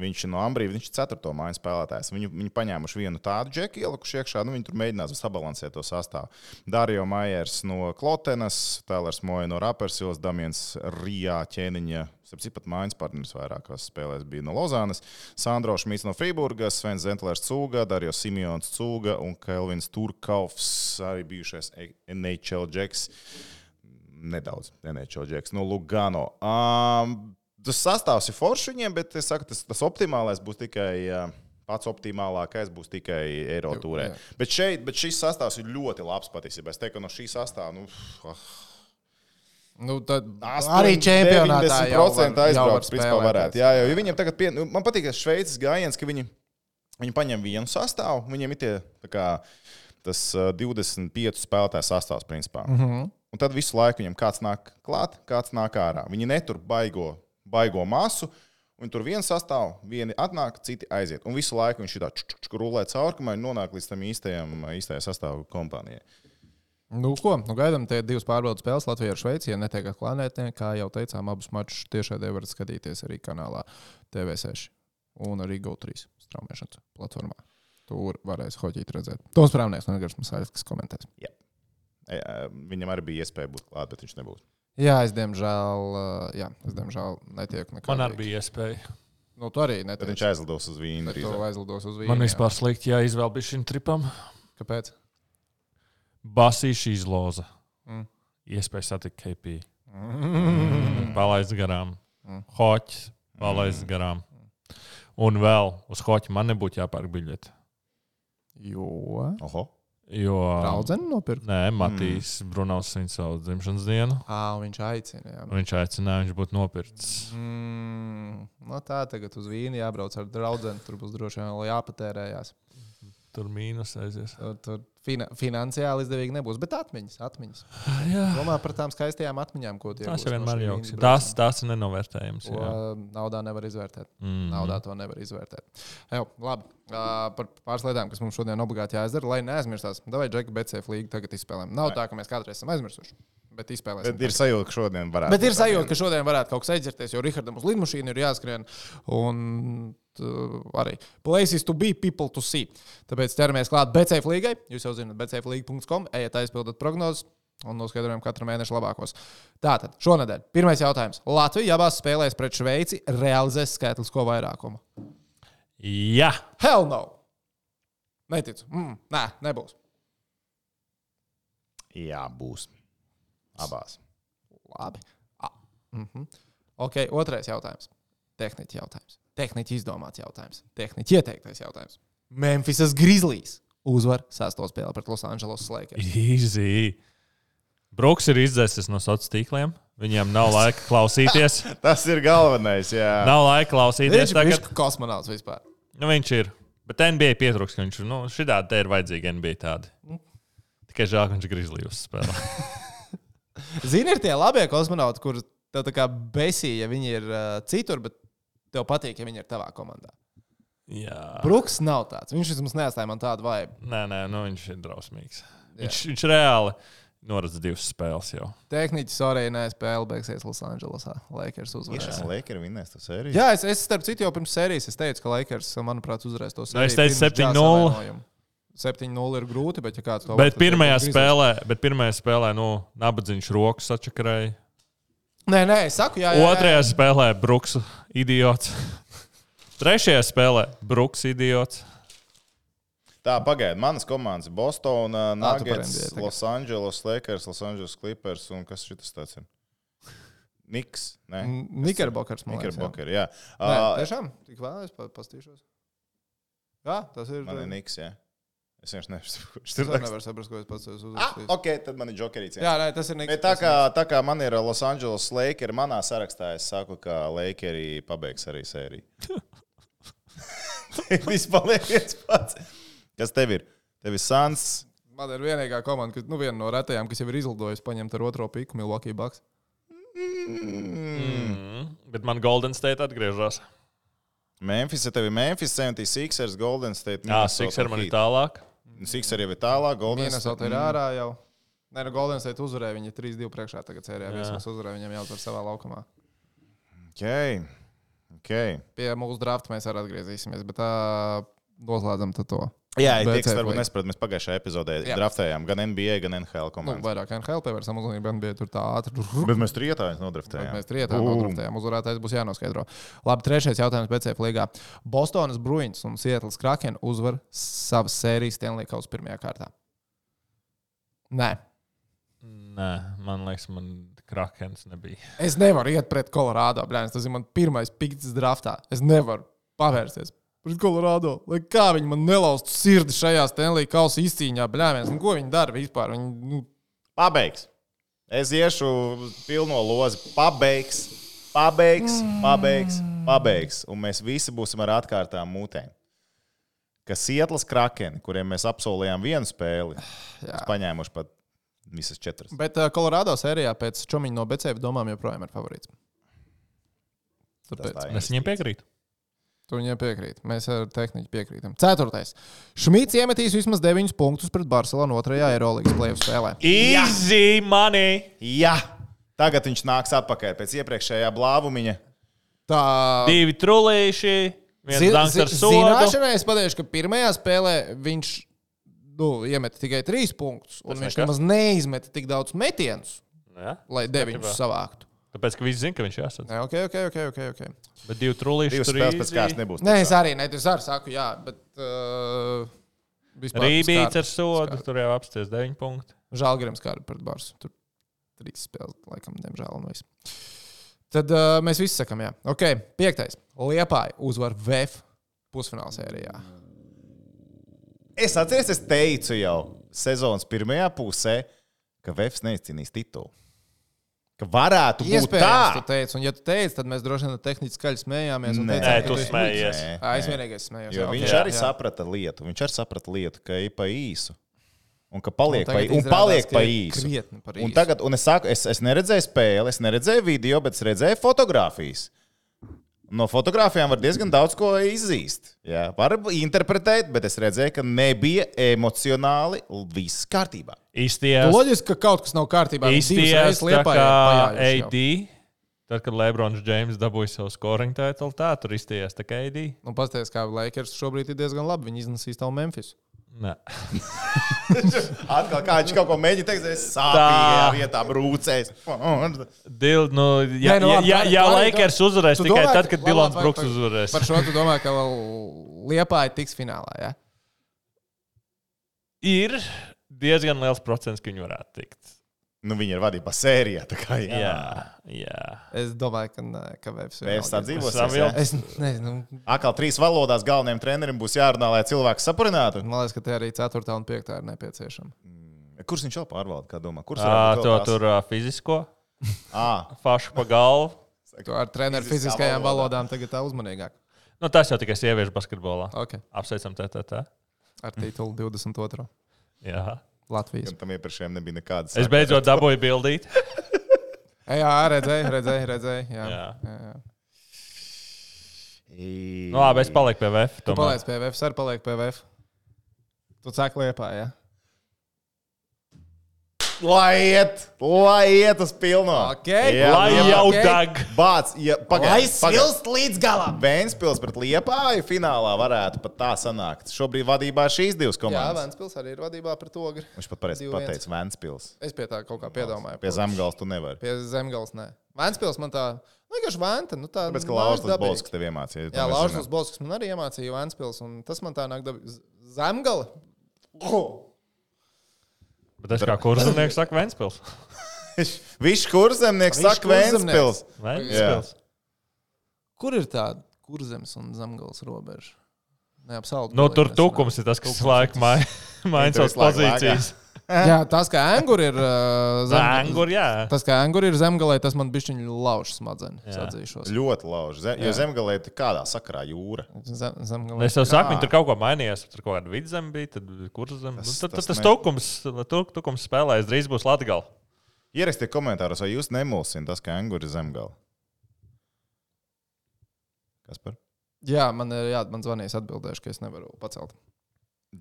Viņš no Ambrija, viņš ir ceturto mājas spēlētājs. Viņu, viņu paņēmuši vienu tādu džeku, ielikuši iekšā, nu viņi tur mēģinās sabalansēt to sastāvu. Dario Maiers no Klotenas, Tēlers Moja no Rapersils, Damiens Rijā ķēniņa pat mājas partneris vairākās spēlēs bija no Lozānas, Sandro Šmits no Friburgas, Svens Zentlers Cūga, Dario Simjons Cūga un Kelvins Turkaufs, arī bijušais NHL Džeks. Nedaudz NHL Džeks no Lugano. Um, tas sastāvs ir foršs viņiem, bet es saku, tas, tas optimālais būs tikai. Uh, pats optimālākais būs tikai Eirotūrē. Bet, šeit, bet šis sastāvs ir ļoti labs patiesībā. Es teiktu, ka no šī sastāvā. Nu, oh, Nu, tad 8, arī čempionātā jau aizbraukt. Principā varētu. Jā, jo viņiem tagad, pie, nu, man patīk tas šveicis gājiens, ka viņi, viņi paņem vienu sastāvu, viņiem ir tie, kā, tas 25 spēlētāju sastāvs, principā. Mm -hmm. Un tad visu laiku viņam kāds nāk klāt, kāds nāk ārā. Viņi netur baigo, baigo masu. Un tur viens sastāv, vieni atnāk, citi aiziet. Un visu laiku viņš tāds rulē cauri, kamēr nonāk līdz tam īstajam, īstajai sastāvu kompānijai. Nu, ko? Nu, gaidām, tie divas pārbaudas spēles Latvijā ar Šveici. Ja netiek klānētē, kā jau teicām, abus mačus tiešādē varat skatīties arī kanālā TV6 un arī GO3 straumēšanas platformā. Tur varēs hoģīt redzēt. Tos prāvnieks no Negras Masāļas, kas komentēs. Jā. E, viņam arī bija iespēja būt klāt, bet viņš nebūs. Jā, es diemžēl, jā, es diemžēl netieku nekādā. Man arī bija iespēja. Nu, tu arī netiek. Tad viņš aizlidos uz Vīnu. Tu aizlidos uz Vīnu. Man vispār slikti jāizvēl bija šim tripam. Kāpēc? Basīša izloza. Mm. Iespēja satikt KP. Mm. Palaist garām. Mm. Hoķis palaist mm. garām. Un vēl uz hoķa man nebūtu jāpērk biļete. Jo. Oho. Jo. Draudzene nopirka. Nē, Matīs mm. Brunovs viņa savu dzimšanas dienu. Ā, viņš aicina. Jā. Viņš aicināja, viņš būtu nopircis. Mm, no nu tā tagad uz vīnu jābrauc ar draugu. Tur būs droši vien jāpatērējās. Tur mīnus aizies. Tur, tur fina, finansiāli izdevīgi nebūs, bet atmiņas. atmiņas. Jā. Domā par tām skaistajām atmiņām, ko tie tās jau vienmēr ir jauks. Tās, tās ir nenovērtējams. Naudā nevar izvērtēt. Mm. Naudā to nevar izvērtēt. Jā, labi. Uh, par pāris lietām, kas mums šodien obligāti jāizdara, lai neaizmirstās. Vai Džeka Betsēfa līga tagad izspēlējam? Nav tā, ka mēs kādreiz esam aizmirsuši. Bet izspēlēsim. Bet ir sajūta, ka šodien varētu. Bet ir sajūta, ka šodien varētu kaut kas aizdzerties, jo Rihardam uz lidmašīnu ir jāskrien. Un arī places to be, people to see. Tāpēc ķeramies klāt BCF līgai. Jūs jau zināt, BCFlīga.com, ejiet aizpildīt prognozes. Un noskaidrojam katru mēnešu labākos. Tātad, šonadēļ pirmais jautājums. Latvija abās spēlēs pret Šveici realizēs skaitlisko vairākumu. Jā, Hell no! Neticu. Mm, nē, nebūs. Jā, būs. Abās. Labi. A. Mm -hmm. Ok, otrais jautājums. Tehniķa jautājums. Tehniķa izdomāts jautājums. Tehniķa ieteiktais jautājums. Memphisas Grizzlies uzvar sesto spēli pret Los Angeles Lakers. easy. Brooks ir izdzēsis no sociāliem tīkliem. Viņam nav laika klausīties. Tas ir galvenais. Jā, Nav laika klausīties. Viņš Tagad. ir kosmonauts vispār. Nu, viņš ir. Bet NBA pietrūks, ka viņš. Nu, Šitā te ir vajadzīga NBA tāda. Tikai žēl, ka viņš ir Grizzlies spēlē. Zini, ir tie labie kosmonauti, kurus tev tā kā besī, ja viņi ir uh, citur, bet tev patīk, ja viņi ir tavā komandā. Jā. Brooks nav tāds. Viņš vismaz neatstāja man tādu vaibu. Nē, nē, nu, viņš ir drausmīgs. Jā. Viņš, viņš reāli noredz divas spēles jau. Tehniķis arī nespēja beigsies Losandželosā. Lakers uzvarēs. tas Lakers vinnēs to sēriju. Jā, es, es starp citu jau pirms sērijas es teicu, ka Lakers, manuprāt, uzvarēs to sēriju. es teicu pirms 7:0. Jazz savainojumu. 7-0 ir grūti, bet ja kāds to Bet tad pirmajā Grizzlies. spēlē, bet pirmajā spēlē, nu, nabadzīgs rokas sačakarēja. Nē, nē, es saku, jā, jā, jā. Otrajā spēlē Brooks idiots. Trešajā spēlē Brooks idiots. Tā, pagaidiet, manas komandas ir Bostonā, par Nuggets. Los Angeles Lakers, Los Angeles Clippers un kas šis tāds ir? Niks, nē, Nikarbokers. Knickerbocker, jā. Nē, tiešām, tik vēlēs pastīšos. Jā, tas ir. Man ir Niks, jā. Es vienkārši nesaprotu, kurš Es tur arī raksta. nevaru saprast, ko es pats esmu Ah, uzrakstījis. ok, tad man ir jokerīts. jā. Jā, nē, tas ir Niks. Bet tā kā, tā kā man ir Los Angeles Lakers, manā sarakstā es saku, ka Lakers pabeigs arī sēriju. Viss paliek viens pats. Kas tev ir? Tev ir Sans. Man ir vienīgā komanda, kas, nu, viena no retajām, kas jau ir izlidojusi paņemt ar otro piku Milwaukee Bucks. Mm. Bet man Golden State atgriežas. Memphis, ja tev ir Memphis, 76ers, Golden State. Jā, Sixer man ir tālāk. Sixer jau ir tālāk, Golden Minnesota ir ārā jau. Nē, nu, Golden State uzvarēja. Viņi ir 3-2 priekšā tagad sērijā. Jā. Vismaz uzvarēja viņam jāuzvar savā laukumā. Okay. Okay. Pie mūsu drafta mēs arī atgriezīsimies, bet tā noslēdzam to. Jā, tie, kas varbūt play. nesaprot, mēs pagājušajā epizodē Jā. draftējām gan NBA, gan NHL Nu, komandas. vairāk NHL pievērsām uzmanību, gan bija tur tā ātri. Bet mēs tur ietājām, Bet nodraftējām. Mēs trietā Ū. nodraftējām. Uzvarētājs būs jānoskaidro. Labi, trešais jautājums BCF līgā. Bostonas Bruins un Sietlas Kraken uzvar savas sērijas Stanley Kausa pirmajā kārtā. Nē. Nē, man liekas, man Krakens nebija. Es nevaru iet pret Kolorādo. Bļāns, tas ir mans pirmais pikts draftā. Es nevaru pavērsties pret Kolorādo. Lai kā viņi man nelaustu sirdi šajā Stanley Kausa izcīņā, bļāns. Nu, ko viņi dara vispār? Viņi, nu, Pabeigs. Es iešu pilno lozi. Pabeigs, pabeigs, pabeigs, pabeigs. Un mēs visi būsim ar atkārtām mūtēm. Ka Sietlas krakeni, kuriem mēs apsolījām vienu spēli, jā. paņēmuši pat visas četras. Bet uh, Kolorādo sērijā pēc čomiņa no BCF domām joprojām ir favorīts. Tāpēc tā ir. Es viņiem piekrītu. Tu viņiem piekrīt. Mēs ar tehniku piekrītam. Ceturtais. Šmits iemetīs vismaz 9 punktus pret Barcelonu otrajā Eirolandes plēsoņu spēlē. Easy money! Jā, tagad viņš nāks atpakaļ pēc iepriekšējā blāvumiņa. Tā Divi trulīši. Zināšanai es pateikšu, ka pirmajā spēlē viņš nu, iemeta tikai 3 punktus, un Tas viņš nekas. nemaz neizmeta tik daudz metienus, Ja? lai 9 Kārtībā. savāktu. Tāpēc, ka visi zina, ka viņš jāsadz. Jā, ok, ok, ok. okay, okay. Bet divi trulīši Divas tur spēles pēc kārtas nebūs. Nē, es arī ne, es arī saku, jā, bet. Uh, vispār Rībīts ar sodu, tur jau apsties 9 punkti. Žēlgājams, kā pret Barsu. Tur trīs spēles, laikam, diemžēl. Un viss. Tad uh, mēs visi sakām, jā. Ok, piektais. Liepāja uzvar VF pusfināla sērijā. Es atceros, es teicu jau sezonas pirmajā pusē, ka Vēfs neizcīnīs titulu. Ka varētu būt Iespējams, tu tā. teici, un ja tu teici, tad mēs droši vien tehniski skaļi smējāmies. un Nē. teicām, tu smējies. Nē, Es vienīgais smējos. Jo jā, viņš ok, arī jā. saprata lietu. Viņš arī saprata lietu, ka ir pa īsu. Un ka paliek, Un pa, un paliek pa īsu. krietni par Un, īsu. tagad, un es saku, es, es neredzēju spēli, es neredzēju video, bet es redzēju fotogrāfijas. No fotogrāfijām var diezgan daudz ko izzīst. Jā, var interpretēt, bet es redzēju, ka nebija emocionāli viss kārtībā. Īsties, Loģiski, ka kaut kas nav kārtībā. Īsties kā. AD. Tad, kad Lebrons Džeims dabūja savu scoring titulu, tā tur izties tā kā AD. Nu, Pastāstiet, kā Lakers šobrīd ir diezgan labi. Viņi iznesīs tavu Memphis. Atkal kā viņš kaut ko mēģina teikt, es sāpīgajā vietā brūcēs. Dil, nu, ja, Nē, nu ja, labi, ja, ja Lakers uzvarēs tu tikai domā, tad, ka- kad Dilons Brooks par- uzvarēs. Par šo tu domā, ka Liepā ir tiks finālā. Ja? Ir diezgan liels procents, ka viņi varētu tikt. Nu, viņi ir vadībā sērijā. tā Kā, jā, Jā, jā. Es domāju, ka, nē, ka Vēbs Vēbs tā jā. jau- Es nezinu, Atkal trīs valodās galvenajam trenerim būs jārunā, lai cilvēks saprinātu. man liekas, ka te arī 4. un 5. ir nepieciešama. Kurš viņš vēl pārvalda? Kā domā? Kurš būt To tur ā, fizisko, fašu pa galvu. Tu ar treneru fiziskajām valodā. valodām tagad tā uzmanīgāk. Nu, tas jau tikai sieviešu basketbolā. Okay. Apsveicam, TTT. Ar tītulu 22. Jā. Latvijas. tam iepriekšējiem nebija nekādas. Es beidzot dabūju bildīt. Jā, redzēju, redzēju, redzēju. Jā, jā. Jā. jā, jā. Nu, labi, es paliku pie VF. Tu paliec pie VF, arī paliek pie VF. Tu sāki liepā, jā. Lai iet, lai iet uz pilno. Ok. Lai jā. jau ok. deg. Bāc, ja, pagaid, pagaid. līdz galam! Vēnspils pret Liepāju finālā varētu pat tā sanākt. Šobrīd vadībā šīs divas Jā, komandas. Vēnspils arī ir vadībā pret ogri. Viņš pat pareizi pateica Vēnspils. Es pie tā kaut kā piedomāju. Pie zemgals tu nevari. Pie zemgals nē. Vēnspils man tā, nu, vienkārši vēnta. Nu, tā, Tāpēc, ka Laurslis. Bolsks tev iemācīja. Jā, Laurslis. Bolsks man arī iemācīja Vēnspils, un tas man tā nāk dabīgi. Zemgala? Bet es kā kurzemnieks saku Ventspils. Viņš kurzemnieks saka Vēnspils. Ventspils. Kur ir tāda kurzemes un zemgals robeža? Neapsaukt. Nu, tur tukums ir tas, kas laiku mai- maina savas pozīcijas. Jā, tas, kā anguri ir. Uh, Zēngur, jā. Tas, kā anguri ir zemgalē, tas man bišķiņi lauž smadzenes. Ļoti lauž. Ze, jo Jā. zemgalē ir kādā sakarā jūra. Zem, zemgalē. Es jau saku, viņi tur kaut ko mainījās. Tur kaut kāda vidzeme bija, tad kurzem. Nu, Tas- tad tas tas, tas ne- tukums, tu- tukums spēlēs drīz būs Latgala. Ierakstiet komentāros, vai jūs nemulsināt tas, ka anguri ir zemgala. Kas par? Jā, man ir jā, man zvanīs atbildēšu, ka es nevaru pacelt.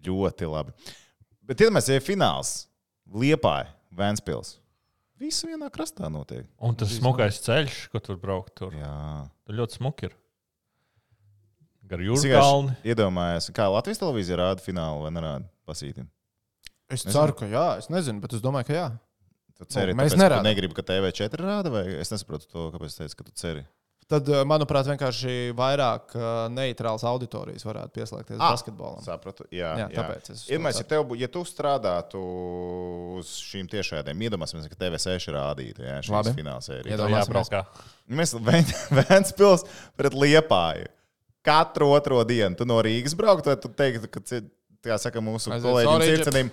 Ļoti labi. Bet iedomājieties, ja ir fināls Liepāja, Vēnspils. Viss vienā krastā notiek. Un tas smukais ceļš, ko tur braukt, tur, Jā. tur ļoti smuki ir. Gar Es jūras kalni. Iedomājieties, kā Latvijas televīzija rāda finālu vai nerāda pasīti. Es Nezinu. ceru, ka jā, es nezinu, bet es domāju, ka jā. Tu ceri, Nu, mēs tāpēc, nerādām. negribi, ka TV4 rāda, vai es nesaprotu to, kāpēc tu teici, ka tu ceri. Tad, uh, manuprāt, vienkārši vairāk uh, neitrāls auditorijas varētu pieslēgties Ah, basketbolam. Sapratu. Jā, Jā, jā. tāpēc es to Iedomājieties, ja, tev, ja tu strādātu uz šīm tiešādēm, iedomāsimies, ka TV6 rādītu jā, šīs Labi. fināla sērijas. Iedomā- Jā, braukā. Mēs Vēnspils pret Liepāju. Katru otro dienu tu no Rīgas braukt, vai tu teiktu, ka, kā saka mūsu Aiziet, kolēģim sorry,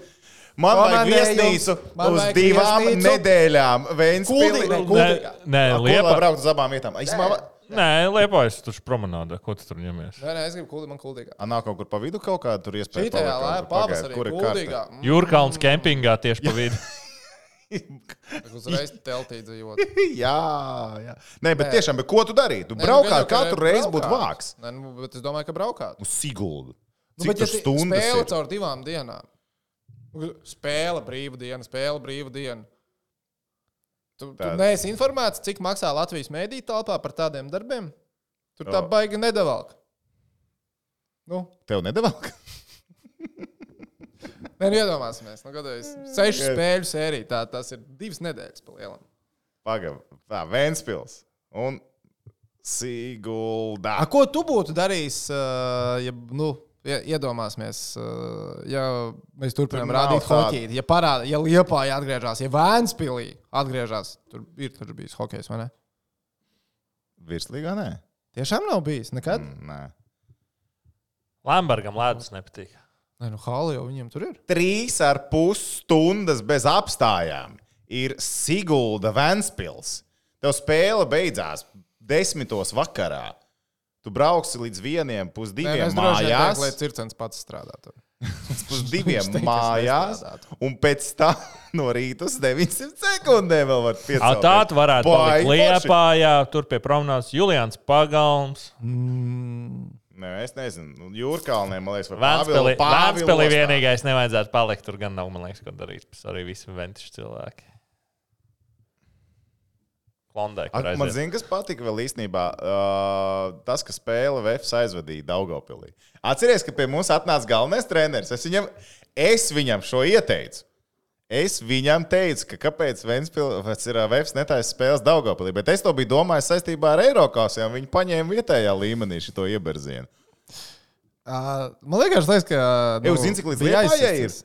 man Man vajag vajag viesnīcu man uz vajag divām viesnīcu. nedēļām. Kuldīgā, Nē, kuldīgā. nē, Liepa. braukt uz abām vietām. Īsumā, Nē, Liepājas tur promenāda. Ko tu tur ņemies? Nē, nē, es gribu kuldīgā, man kuldīgā. A, nav kaut kur pa vidu kaut kāda tur iespēja. Kur pagaid, pavasarī, kur ir kuldīgā. Mm, Jūrkalns kempingā tieši pa vidu. Uzreiz teltī dzīvot. jā, jā. Nē, bet Nē. tiešām, bet ko tu darītu? Tu Nē, nu, braukāt katru reizi būtu vāks. Nē, nu, bet es domāju, ka braukāt. Uz Siguldu. Nu, Cik bet, tur ja stundas spēle ir? caur divām dienām. Spēle brīva diena, spēle brīva diena. Tu, tu neesi informēts, cik maksā Latvijas mēdī telpā par tādiem darbiem? Tur tā baigi nedavalk. Nu, Tev nedavā? nē, nu iedomāsimies, nu, gadījumā sešu spēļu sērija. Tā, tas ir divas nedēļas pa lielam. Pagaid, tā Vēnspils un Sigulda. A, ko tu būtu darījis, uh, ja, nu, iedomāsimies, uh, ja mēs turpinām rādīt hokeju, ja parāda, ja Liepā atgriežas, ja Vēnspilī atgriežas, tur ir tur bijis hokejs, vai ne? Virslīgā nē. Tiešām nav bijis nekad. Mm. Nē. Lambergam ledus nepatīk. Nē, nu, Hāli jau viņiem tur ir. Trīs ar pus stundas bez apstājām ir Sigulda Vēnspils. Tev spēle beidzās desmitos vakarā. Tu brauksi līdz vieniem, Nē, pusdiviem droši vien mājās. teiktu, lai Circens pats strādā tur. pusdiviem mājās, un pēc tam no rīta uz 900 sekundēm vēl var A, piecelt. tā tu varētu forši. Liepā, jā, tur pie promenādes Julians Pagalms. Mm. Nē, es nezinu. Nu, Jūrkalnē, man liekas, vai Vēnspēlī vienīgais nevajadzētu palikt. Tur gan nav, man liekas, ko darīt. Tas arī visi ventiši cilvēki. Klondēk. Ak, Man zina, kas patika vēl īstenībā. Uh, tas, ka spēle VFS aizvadīja Daugopilī. Atcerieties, ka pie mums atnāca galvenais treneris. Es viņam, es viņam šo ieteicu. Es viņam teicu, ka kāpēc Vēnspils ir VFS netaisa spēles Daugopilī, bet es to biju domājis saistībā ar Eiropas, jo viņi paņēma vietējā līmenī šo ieberzienu. Uh, man liekas, tas, ka. Jau zini, cik līdz Liepājai ir?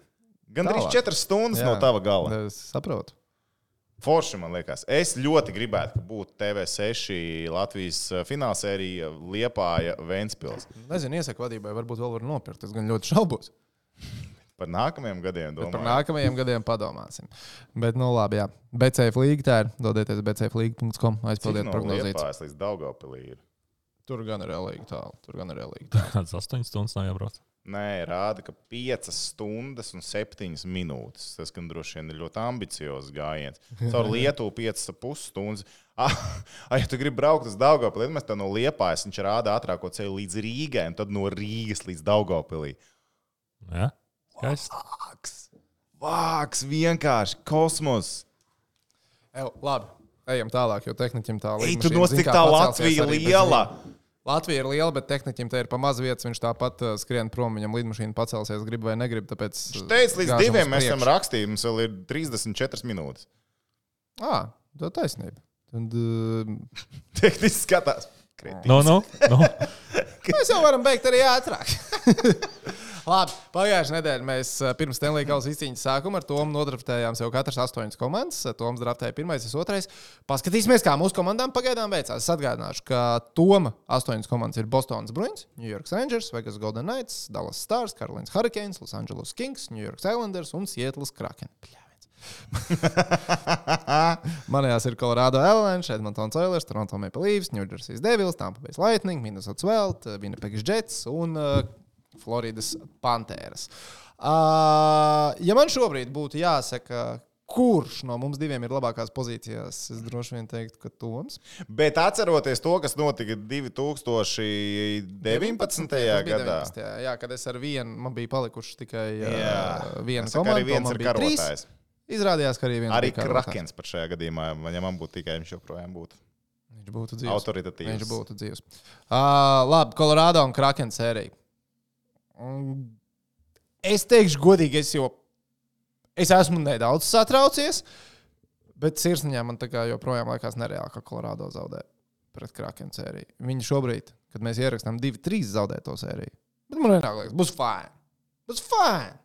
Gan Tālāk. 4 stundas Jā. no tava gala. Es saprotu. Forši, man liekas. Es ļoti gribētu, ka būtu TV6 Latvijas eh, finālsērija Liepāja Vēnspils. Nezinu, iesaku vadībai, varbūt vēl var nopirkt. Es gan ļoti šaubos. Par nākamajiem gadiem Bet par domāju. nākamajiem gadiem padomāsim. Bet, nu, labi, jā. BCF līga tā ir. Dodieties bcflīga.com, aizpildiet no prognozītas. Liepājas līdz Daugavpilī ir? Tur gan ir relīgi tālu. Tur gan ir relīgi tālu. Kāds 8 stundas nav jābrauc. Nē, rāda, ka 5 stundas un 7 minūtes. Tas gan droši vien ir ļoti ambiciozs gājiens. Caur Lietuvu 5,5 stundas. Ah, ah, ja tu gribi braukt uz Daugavpili, tad mēs tā no Liepājas viņš rāda ātrāko ceļu līdz Rīgai, un tad no Rīgas līdz Daugavpilī. Jā, skaisti. Vāks, vāks, vienkārši kosmos. Ew, labi, ejam tālāk, jo tehniķim tā Ej, līnija. tu nos cik tā Latvija liela. Latvija ir liela, bet tehniķim te ir pa maz vietas. Viņš tāpat uh, skrien prom, viņam lidmašīna pacelsies, grib vai negrib. Tāpēc, uh, Teicis, līdz gāžam uz diviem mēs esam rakstījuši, mums vēl ir 34 minūtes. Ā, tā ir taisnība. Tad, uh, Tehniski skatās. Kretī. Nu, nu, nu. mēs jau varam beigt arī ātrāk. Labi, pagājušajā nedēļā mēs uh, pirms Stanley Kausa izcīņas sākuma ar Tomu nodraftējām sev katrs astoņas komandas. Toms draftēja pirmais, es otrais. Paskatīsimies, kā mūsu komandām pagaidām veicās. Es atgādināšu, ka Toma astoņas komandas ir Bostonas Bruins, New York Rangers, Vegas Golden Knights, Dallas Stars, Carolina Hurricanes, Los Angeles Kings, New York Islanders un Seattle Kraken. Pļāviens. Manējās ir Colorado Avalanche, Edmonton Oilers, Toronto Maple Leafs, New Jersey Devils, Tampa Bay Lightning, Minnesota Wild, Winnipeg Jets un uh, Floridas Panthēras. Uh, ja man šobrīd būtu jāsaka, kurš no mums diviem ir labākās pozīcijās, es droši vien teiktu, ka Toms. Bet atceroties to, kas notika 2019. Tas bija gadā, 19. Jā, kad es ar vienu, man bija palikuši tikai uh, viena saku, arī komanda, viens ir bija trīs. karotājs. Izrādījās, ka arī viens Arī bija karotājs. Krakens par šajā gadījumā, ja man būtu tikai viņš joprojām būtu Viņš būtu dzīves. autoritatīvs. Viņš būtu dzīves. Uh, labi, Colorado un Kraken sērija. Mm, Es teikšu, godīgi, es jau es esmu nedaudz satraucies, bet sirsniņā man joprojām liekas nereāli, ka Colorado zaudē pret Kraken sēriju. Viņi šobrīd, kad mēs ierakstām, divi, trīs zaudē to sēriju. Bet man liekas, būs fine. Būs fine.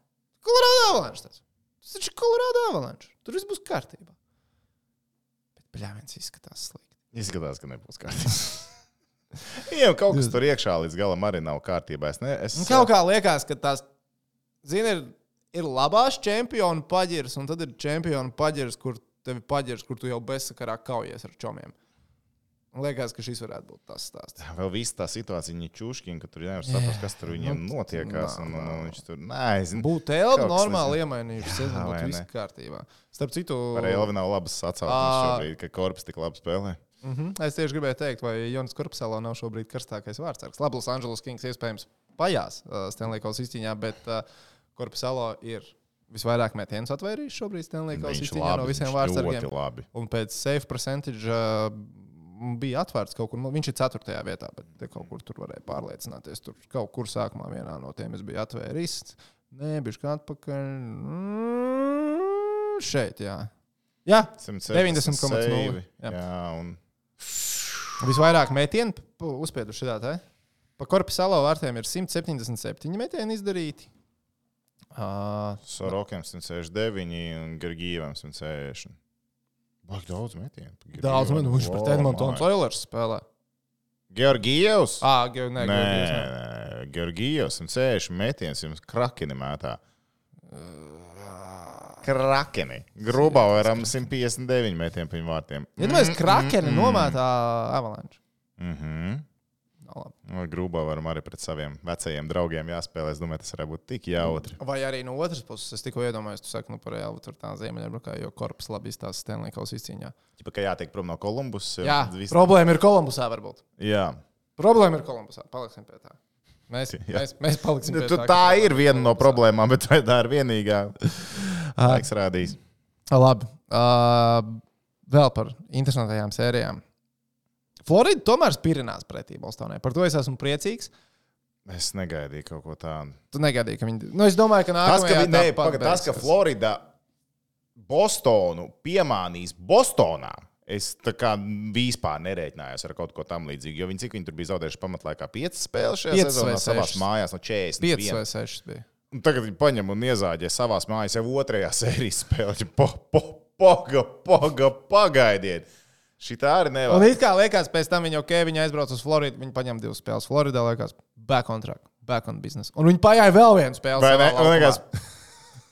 Colorado avalanche. Tas, tas taču ir Colorado avalanche. Tur viss būs kārtībā. Bet pļāviens izskatās slikti. Izskatās, ka nebūs kārtībā. Viņam kaut kas tur iekšā līdz galam arī nav kārtībā. Es ne, es, Un Kaut kā liekas, ka tās, zini, ir, ir labās čempionu paģiras, un tad ir čempionu paģiras, kur tev ir paģiras, kur tu jau bezsakarā kaujies ar čomiem. Liekas, ka šis varētu būt tas stāsts. Vēl viss tā situācija, viņa čūškina, ka tur nevar saprast, kas tur viņiem Nu, notiekās. nā, Un, nā. un viņš tur nezina. Būtu Elba normāli iemainījuši sezonu, būtu viss kārtībā. Starp citu, Par Elvi nav labas atsauksmes šobrīd, ka korpus tik labi spēlē. Mm -hmm. Es tieši gribēju teikt, vai Jonas Korpusēlā nav šobrīd karstākais vārdsargs. Labi, Los Angeles Kings iespējams pajās uh, Stanley Kausa izcīņā, bet uh, Korpusēlā ir visvairāk metienus atvērījis šobrīd Stanley Kausa Viņš izcīņā no labi, visiem viņš vārdsargiem. Un pēc safe percentage uh, bija atvērts kaut kur. Viņš ir 4. vietā, bet te kaut kur tur varēja pārliecināties. Tur kaut kur sākumā vienā no tiem es biju atvēris. Nē, bija kā atpakaļ. Mm, šeit, jā. Jā, 160 90,0. save. Jā. Jā, un visvairāk metienu pu- uzspieduši šādā. Pa korpusālo vārtiem ir 177 metieni izdarīti. Uh, Sorokiem 169 un Gergīvam 160. Bāk daudz metienu. daudz metienu. Viņš pret Edmontonu Oilers spēlē. Georgijevs? Ah, ge- nē, Nē, nē. Georgijevs 160 metienus jums krakini mētā. Krakeni. Grubaueram 159 metienu viņu vārtiem. Iedomājieties, krakeni nomētā avalanche. Mhm. No, Grubaueram arī pret saviem vecajiem draugiem jāspēlē. Es domāju, tas varētu būt tik jautri. Vai arī no otras puses, es tikko iedomājos, tu saki, nu, par reāli tur tā ziemeļamerikā, jo korpus labi izstāsta Stanley Kausa izcīņā. Tikai kā jātiek prom no Kolumbus. Jā, viss- problēma ir Kolumbusā, varbūt. Jā. Problēma ir Kolumbusā. Paliksim pie tā. Mēs, Jā. mēs, mēs paliksim pie Tu, tā. tā ir viena no problēmām, bet tā ir vienīgā? Laiks rādīs. Labi. Uh, vēl par interesantajām sērijām. Florida tomēr spirinās pretī Bostonai. Par to es esmu priecīgs. Es negaidīju kaut ko tādu. Tu negaidīji, ka viņi. Nu, es domāju, ka Tas, ka, nākamajā vi- ne, paga, tas, ka. Florida Bostonu piemānīs Bostonā, Es tā kā vispār nerēķinājos ar kaut ko tamlīdzīgu. Jo viņi cik viņi tur bija zaudējuši pamatlaikā 5 spēles šajā sezonā savā mājās no 40. 5 vai 6 bija. Un tagad viņi paņem un iezāģē savā mājās jau otrajā sērijas spēlē. Po, po, poga, poga, pagaidiet! Šī tā arī Un nevar. it kā liekas, pēc tam viņi ok, viņi aizbrauca uz Floridu, viņi paņem divas spēles. Floridā liekas, back on track, back on business. Un viņi pagāja vēl vienu spēli. Vai ne? Liekas,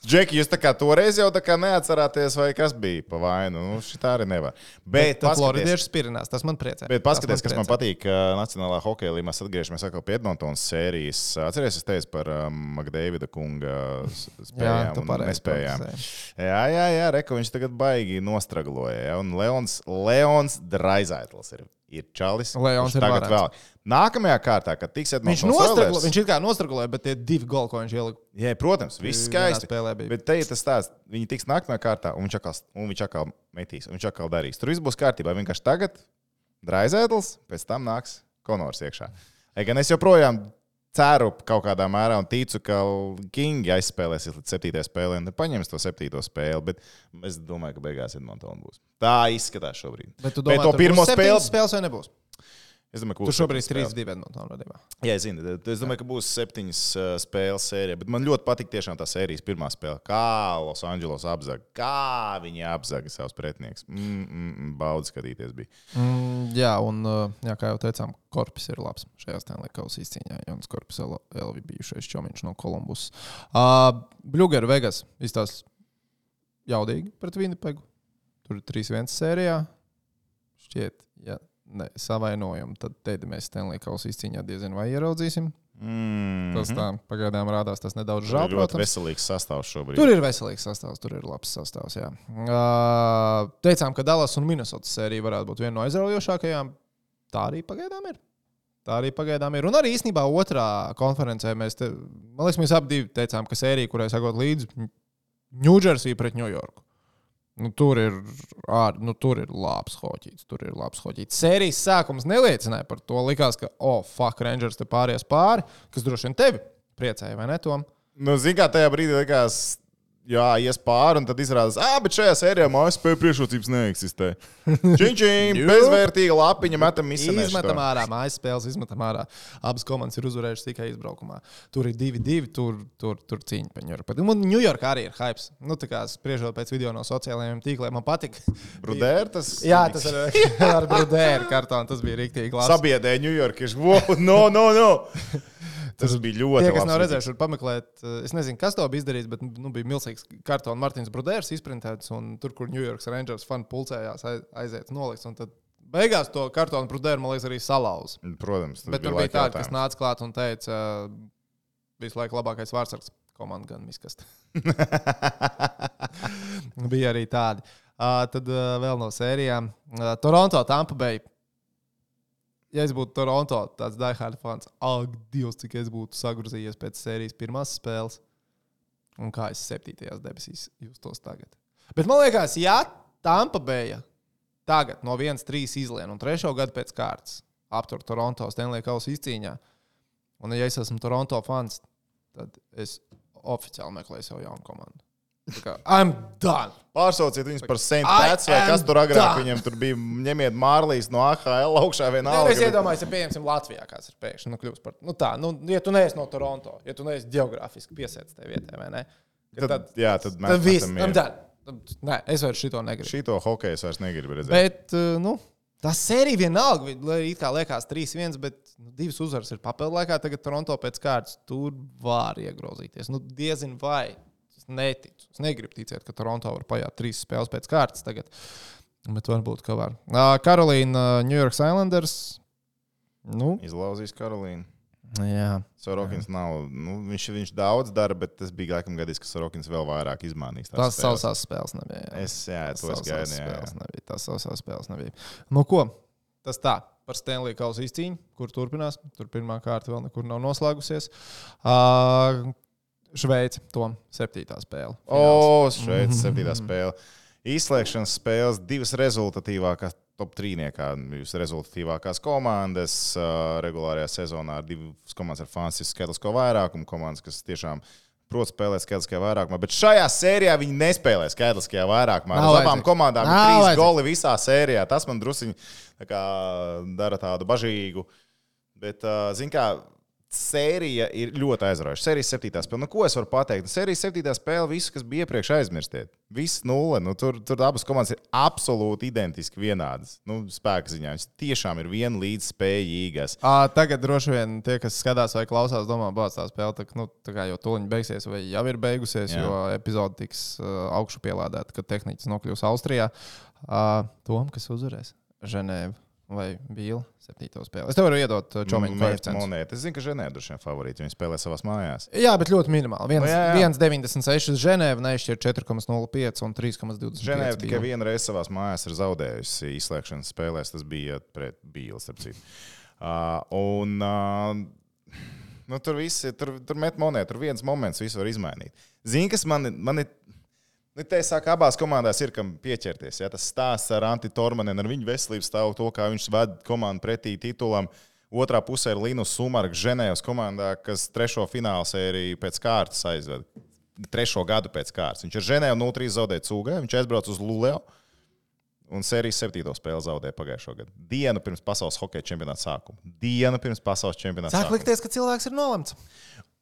Džeki, jūs tā kā toreiz jau tā kā neatcerāties, vai kas bija pa vainu. Nu, šī tā arī nevar. Bet, Bet paskaties, Floridieši spirinās, tas man priecē. Bet paskatieties, kas man priecē. patīk uh, Nacionālajā hokeja līnijā. Mēs atgriežamies atkal pie Edmontonas sērijas. Atcerieties, es teicu par um, Makdēvida kunga s- Jā, spējām tu un pareizi nespējām. prognozēji. Jā, jā, jā Reka, viņš tagad baigi nostragloja. Ja? Un Leons, Leons Draizaitls ir, ir čalis. Leons ir tagad vēl. Nākamajā kārtā, kad tiks Viņš, Edmontonas nostraglo, Oilers- viņš it kā nostragloja, bet tie divi goli, ko viņš ielika. Jā, protams, viss skaisti. spēlē bija. Bet te ir tas stāsts, viņi tiks nākamajā kārtā, un viņš atkal, un viņš atkal metīs, un viņš atkal darīs. Tur viss būs kārtībā. Vienkārši tagad draizēdls, pēc tam nāks konors iekšā. Lai gan es joprojām ceru kaut kādā mērā un ticu, ka Kingi aizspēlēsies līdz septītajai spēlē un paņems to septīto spēli, bet es domāju, ka beigās Edmontona būs. Tā izskatās šobrīd. Bet tu domā, to tur pirmo spēli- spēles vai nebūs? Es domāju, ka būs šobrīd septiņas ir spēles. 3-2 Edmontona vadībā. Jā, es zinu, es domāju, ka būs septiņas spēles sērija. Bet man ļoti patīk tiešām tā sērijas pirmā spēle. Kā Los Angeles apzaga, kā viņi apzaga savus pretinieks. Mm, mm, mm, Baudzi skatīties bija. Mm, jā, un jā, kā jau teicām, korpus ir labs šajā Stanley Kausa izcīņā. Jans Korpus bija bijušais čomiņš no Kolumbus. Uh, Blueger Vegas izstāsta jaudīgi pret Winnipegu. Tur ir 3-1 sērijā. Šķiet, ja ne, savainojumu, tad teikt, mēs Stanley Kausa izcīņā diezgan vai ieraudzīsim. Mm, Tas tā pagaidām rādās, tas nedaudz Tur žēl. ir ļoti protams. veselīgs sastāvs šobrīd. Tur ir veselīgs sastāvs, tur ir labs sastāvs. jā. Uh, teicām, ka Dallas un Minnesota sērija varētu būt viena no aizraujošākajām. Tā arī pagaidām ir. Tā arī pagaidām ir. Un arī īstenībā otrā konferencē mēs, te, man liekas, mēs abi teicām, ka sērija, kurai sakot līdzi, Ņūdžersija pret Ņujorku. Nu, tur, ir, ār, nu, tur ir labs hoķis. Tur ir labs hoķis. Sērijas sākums neliecināja par to. Likās, ka, oh, fuck, Rangers te pāries pāri, kas droši vien tevi priecēja, vai ne? Tom? Nu, Zinām, kā tajā brīdī likās, jā, ies pāri, un tad izrādās, ah, bet šajā sērijā spēļu priekšrocības neeksistē. Čiņķīm, Jū. bezvērtīga lapiņa, metam izsmeļot. Izmetam ārā, mājas spēles izmetam ārā. Abas komandas ir uzvarējušas tikai izbraukumā. Tur ir divi, divi tur, tur, tur cīņa par Ņujorku. Un Ņujorka arī ir hype. Nu, tā kā spriežot pēc video no sociālajiem tīkliem, man patika. Rudērs. Jā, tas ir ar Brudēru kartonu. Tas bija rīktīgi labi. Sabiedrēja Ņujorkieši. Wow, no, no, no. Tas bija ļoti Tie, kas nav redzējuši, var pameklēt. eh, Es nezinu, kas to bija izdarījis, bet nu, bija milzīgs kartons Martins Brudērs izprintēts. Un tur, kur New York Rangers fani pulcējās, aiz- aiziet nolikts. Beigās to kartonu Brudēru, man liekas, arī salauz. Protams, tas Bet tur bija laika kas nāca klāt un teica, visu laiku labākais vārdsargs komanda gan miskast. bija arī tādi. Uh, tad uh, vēl no sērijām. Uh, Toronto, Tampa Bay. Ja es būtu Toronto, tāds diehard fans, ak, Dievs, cik es būtu sagrozījies pēc sērijas pirmās spēles. Un kā es septītajās debesīs justos tagad. Bet man liekas, ja Tampa Bay tagad no 1-3 izlien un trešo gadu pēc kārtas aptur Toronto Stanley Kausa izcīņā, un ja es esmu Toronto fans, tad es oficiāli meklēju sev jaunu komandu. I'm done! Pārsauciet viņus par. I Pats vai kas tur agrāk done. viņiem tur bija. Ņemiet Mārlīs no AHL augšā vienalga. nu, es iedomājos, ja pieņemsim Latvijā, kāds ir pēkšņi nu, kļūst par. Nu, tā, nu, ja tu neesi no Toronto, ja tu neesi geogrāfiski piesēts tajā vietā, vai ne? Ka Tad, jā, tad mēs tad viss, mieru. done. Tad- Nē, es vairs šito negribu. Šito hokeju es vairs negribu redzēt. Bet, uh, nu, tā sērija vienalga, vi- lai it kā liekas 3-1, bet nu, divas uzvaras ir papildu laikā. Tagad Toronto pēc kārtas tur var iegrozīties. Nu, diezin vai. Neticu. Es negribu ticēt, ka Toronto var pajāt trīs spēles pēc kārtas tagad. Bet varbūt, ka var. Uh, Karolīna, New York Islanders. Nu, Izlauzīs Karolīnu. jā. Sorokins nav. Nu, viņš, viņš daudz dara, bet tas bija laikam gadījis, ka Sorokins vēl vairāk izmānīs. tās Tās spēles. sausās spēles nebija. jā. Es, jā, Tas to es gaidu. Jā, spēles jā. nebija. Tas sausās spēles nebija. Nu, ko? Tas tā. Par Stanley Kausa izcīņu, kur turpinās. Tur pirmā kārta vēl nekur nav noslēgusies. Uh, Šveice, to septītā spēle. O, šeit Mhm. septītā spēle. Izslēgšanas spēles divas rezultatīvākās, top trīniekā, divas rezultatīvākās komandas uh, regulārajā sezonā. Divas komandas ar fantastisku skaitlisko vairākumu, komandas, kas tiešām Protams, spēlē skaitliskajā vairākumā, bet šajā sērijā viņi nespēlē skaitliskajā vairākumā. Uz abām komandām ir trīs vajadzīgs. goli visā sērijā. Tas man druskuļi tā dara tādu bažīgu. Bet, uh, zināmā mērā, sērija ir ļoti aizraujoša. Sērijas septītā spēle. Nu, ko es varu pateikt? Sērijas septītā spēle, viss, kas bija iepriekš, aizmirstiet. Viss nulle. Nu, tur, tur abas komandas ir absolūti identiski vienādas. Nu, spēka ziņā. Viņas tiešām ir viena līdz spējīgas. À, tagad droši vien tie, kas skatās vai klausās, domā, ka tā spēle tā, nu, tā kā jau tuliņi beigsies, vai jau ir beigusies. Jā. jo epizode tiks uh, augšu pielādēta, kad tehnicis nokļūs Austrijā. Uh, Tom, kas uzvarēs? Ženēva vai Bīla? Septīto spēli. Es tev varu iedot uh, čomiņu koeficientu. monētu. Es zinu, ka Ženēva droši vien favorīti. Viņi spēlē savās mājās. Jā, bet ļoti minimāli. Viens- Nu, jā, jā. 1,96 Ženēva, neizšķir 4,05 un 3,25. Ženēva tikai vienu reizi savās mājās ir zaudējusi izslēgšanas spēlēs. Tas bija pret Bīles. Uh, un uh, nu, tur viss ir. Tur, tur met monētu, tur viens moments visu var izmainīt. Zini, kas man, man ir. Nu, te es saku, abās komandās ir kam pieķerties. Ja? Tas stāsts ar Anti Tormanenu, ar viņu veselības stāvokli, to, kā viņš ved komandu pretī titulam. Otrā pusē ir Linus Sumarks, Ženēvas komandā, kas trešo fināla sēriju pēc kārtas aizved. Trešo gadu pēc kārtas. Viņš ar Ženēvu 0-3 zaudēja cūgai, viņš aizbrauca uz Lulēju un sērijas septīto spēli zaudēja pagājušo gadu. Dienu pirms pasaules hokeja čempionāta sākuma. Dienu pirms pasaules čempionāta Sāk likties, ka cilvēks ir nolemts.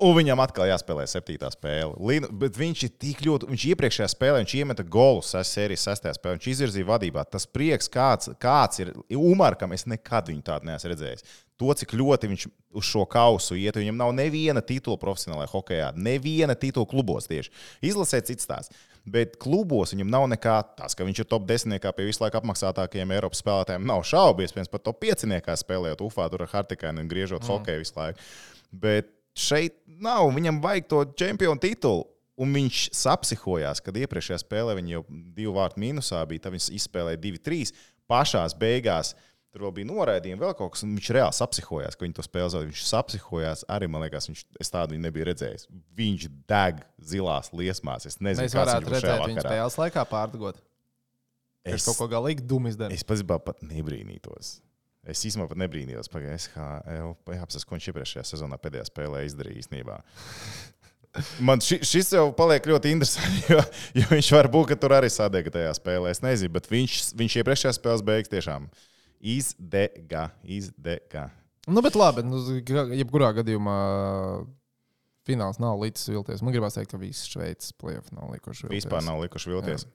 Un viņam atkal jāspēlē septītā spēle. Linu, bet viņš ir tik ļoti. Viņš iepriekšējā spēlē viņš iemeta golus, es sērijas sestajā spēlē. Viņš izvirzīja vadībā. Tas prieks, kāds, kāds ir Umarkam, es nekad viņu tādu neesmu redzējis. To, cik ļoti viņš uz šo kausu iet, viņam nav neviena titula profesionālajā hokeja, neviena titula klubos tieši. Izlasē cits tās. Bet klubos viņam nav nekā tas, ka viņš ir top 10 pie visu laiku apmaksātākajiem Eiropas spēlētājiem. Nav šaubu, iespējams, pat top 5 spēlējot UFā, tur ar Hartikainu un griežot mm. hokeju visu laiku. Bet šeit nav, viņam vajag to čempionu titulu. Un viņš sapsihojās, kad iepriekšējā spēlē viņa jau divu vārtu mīnusā bija. Tad viņš izspēlēja 2-3. Pašās beigās tur vēl bija noraidījumi, vēl kaut kas. un Viņš reāli sapsihojās, ka viņi to spēlē zaudēja. Viņš sapsihojās arī, man liekas, viņš, es tādu viņu nebiju redzējis. Viņš deg zilās liesmās. Es nezinu, Mēs varētu redzēt vakarā. spēles laikā pārdegot. Es Es, kaut ko galīgi dumu izdarīju. es pats pat nebrīnītos. Es īstenībā pat nebrīnījos, ka SHL jāapsaka, ko viņš iepriekšējā sezonā pēdējā spēlē izdarīja īstenībā. Man ši, šis jau paliek ļoti interesants, jo, jo viņš var būt, ka tur arī sadega tajā spēlē. Es nezinu, bet viņš, viņš iepriekšējā spēlē beigas tiešām izdega. izdega. Nu, bet labi, nu, jebkurā gadījumā fināls nav līdzs vilties. Man gribās teikt, ka visas Šveices plēsoņi nav likuši vilties. Vispār nav likuši vilties.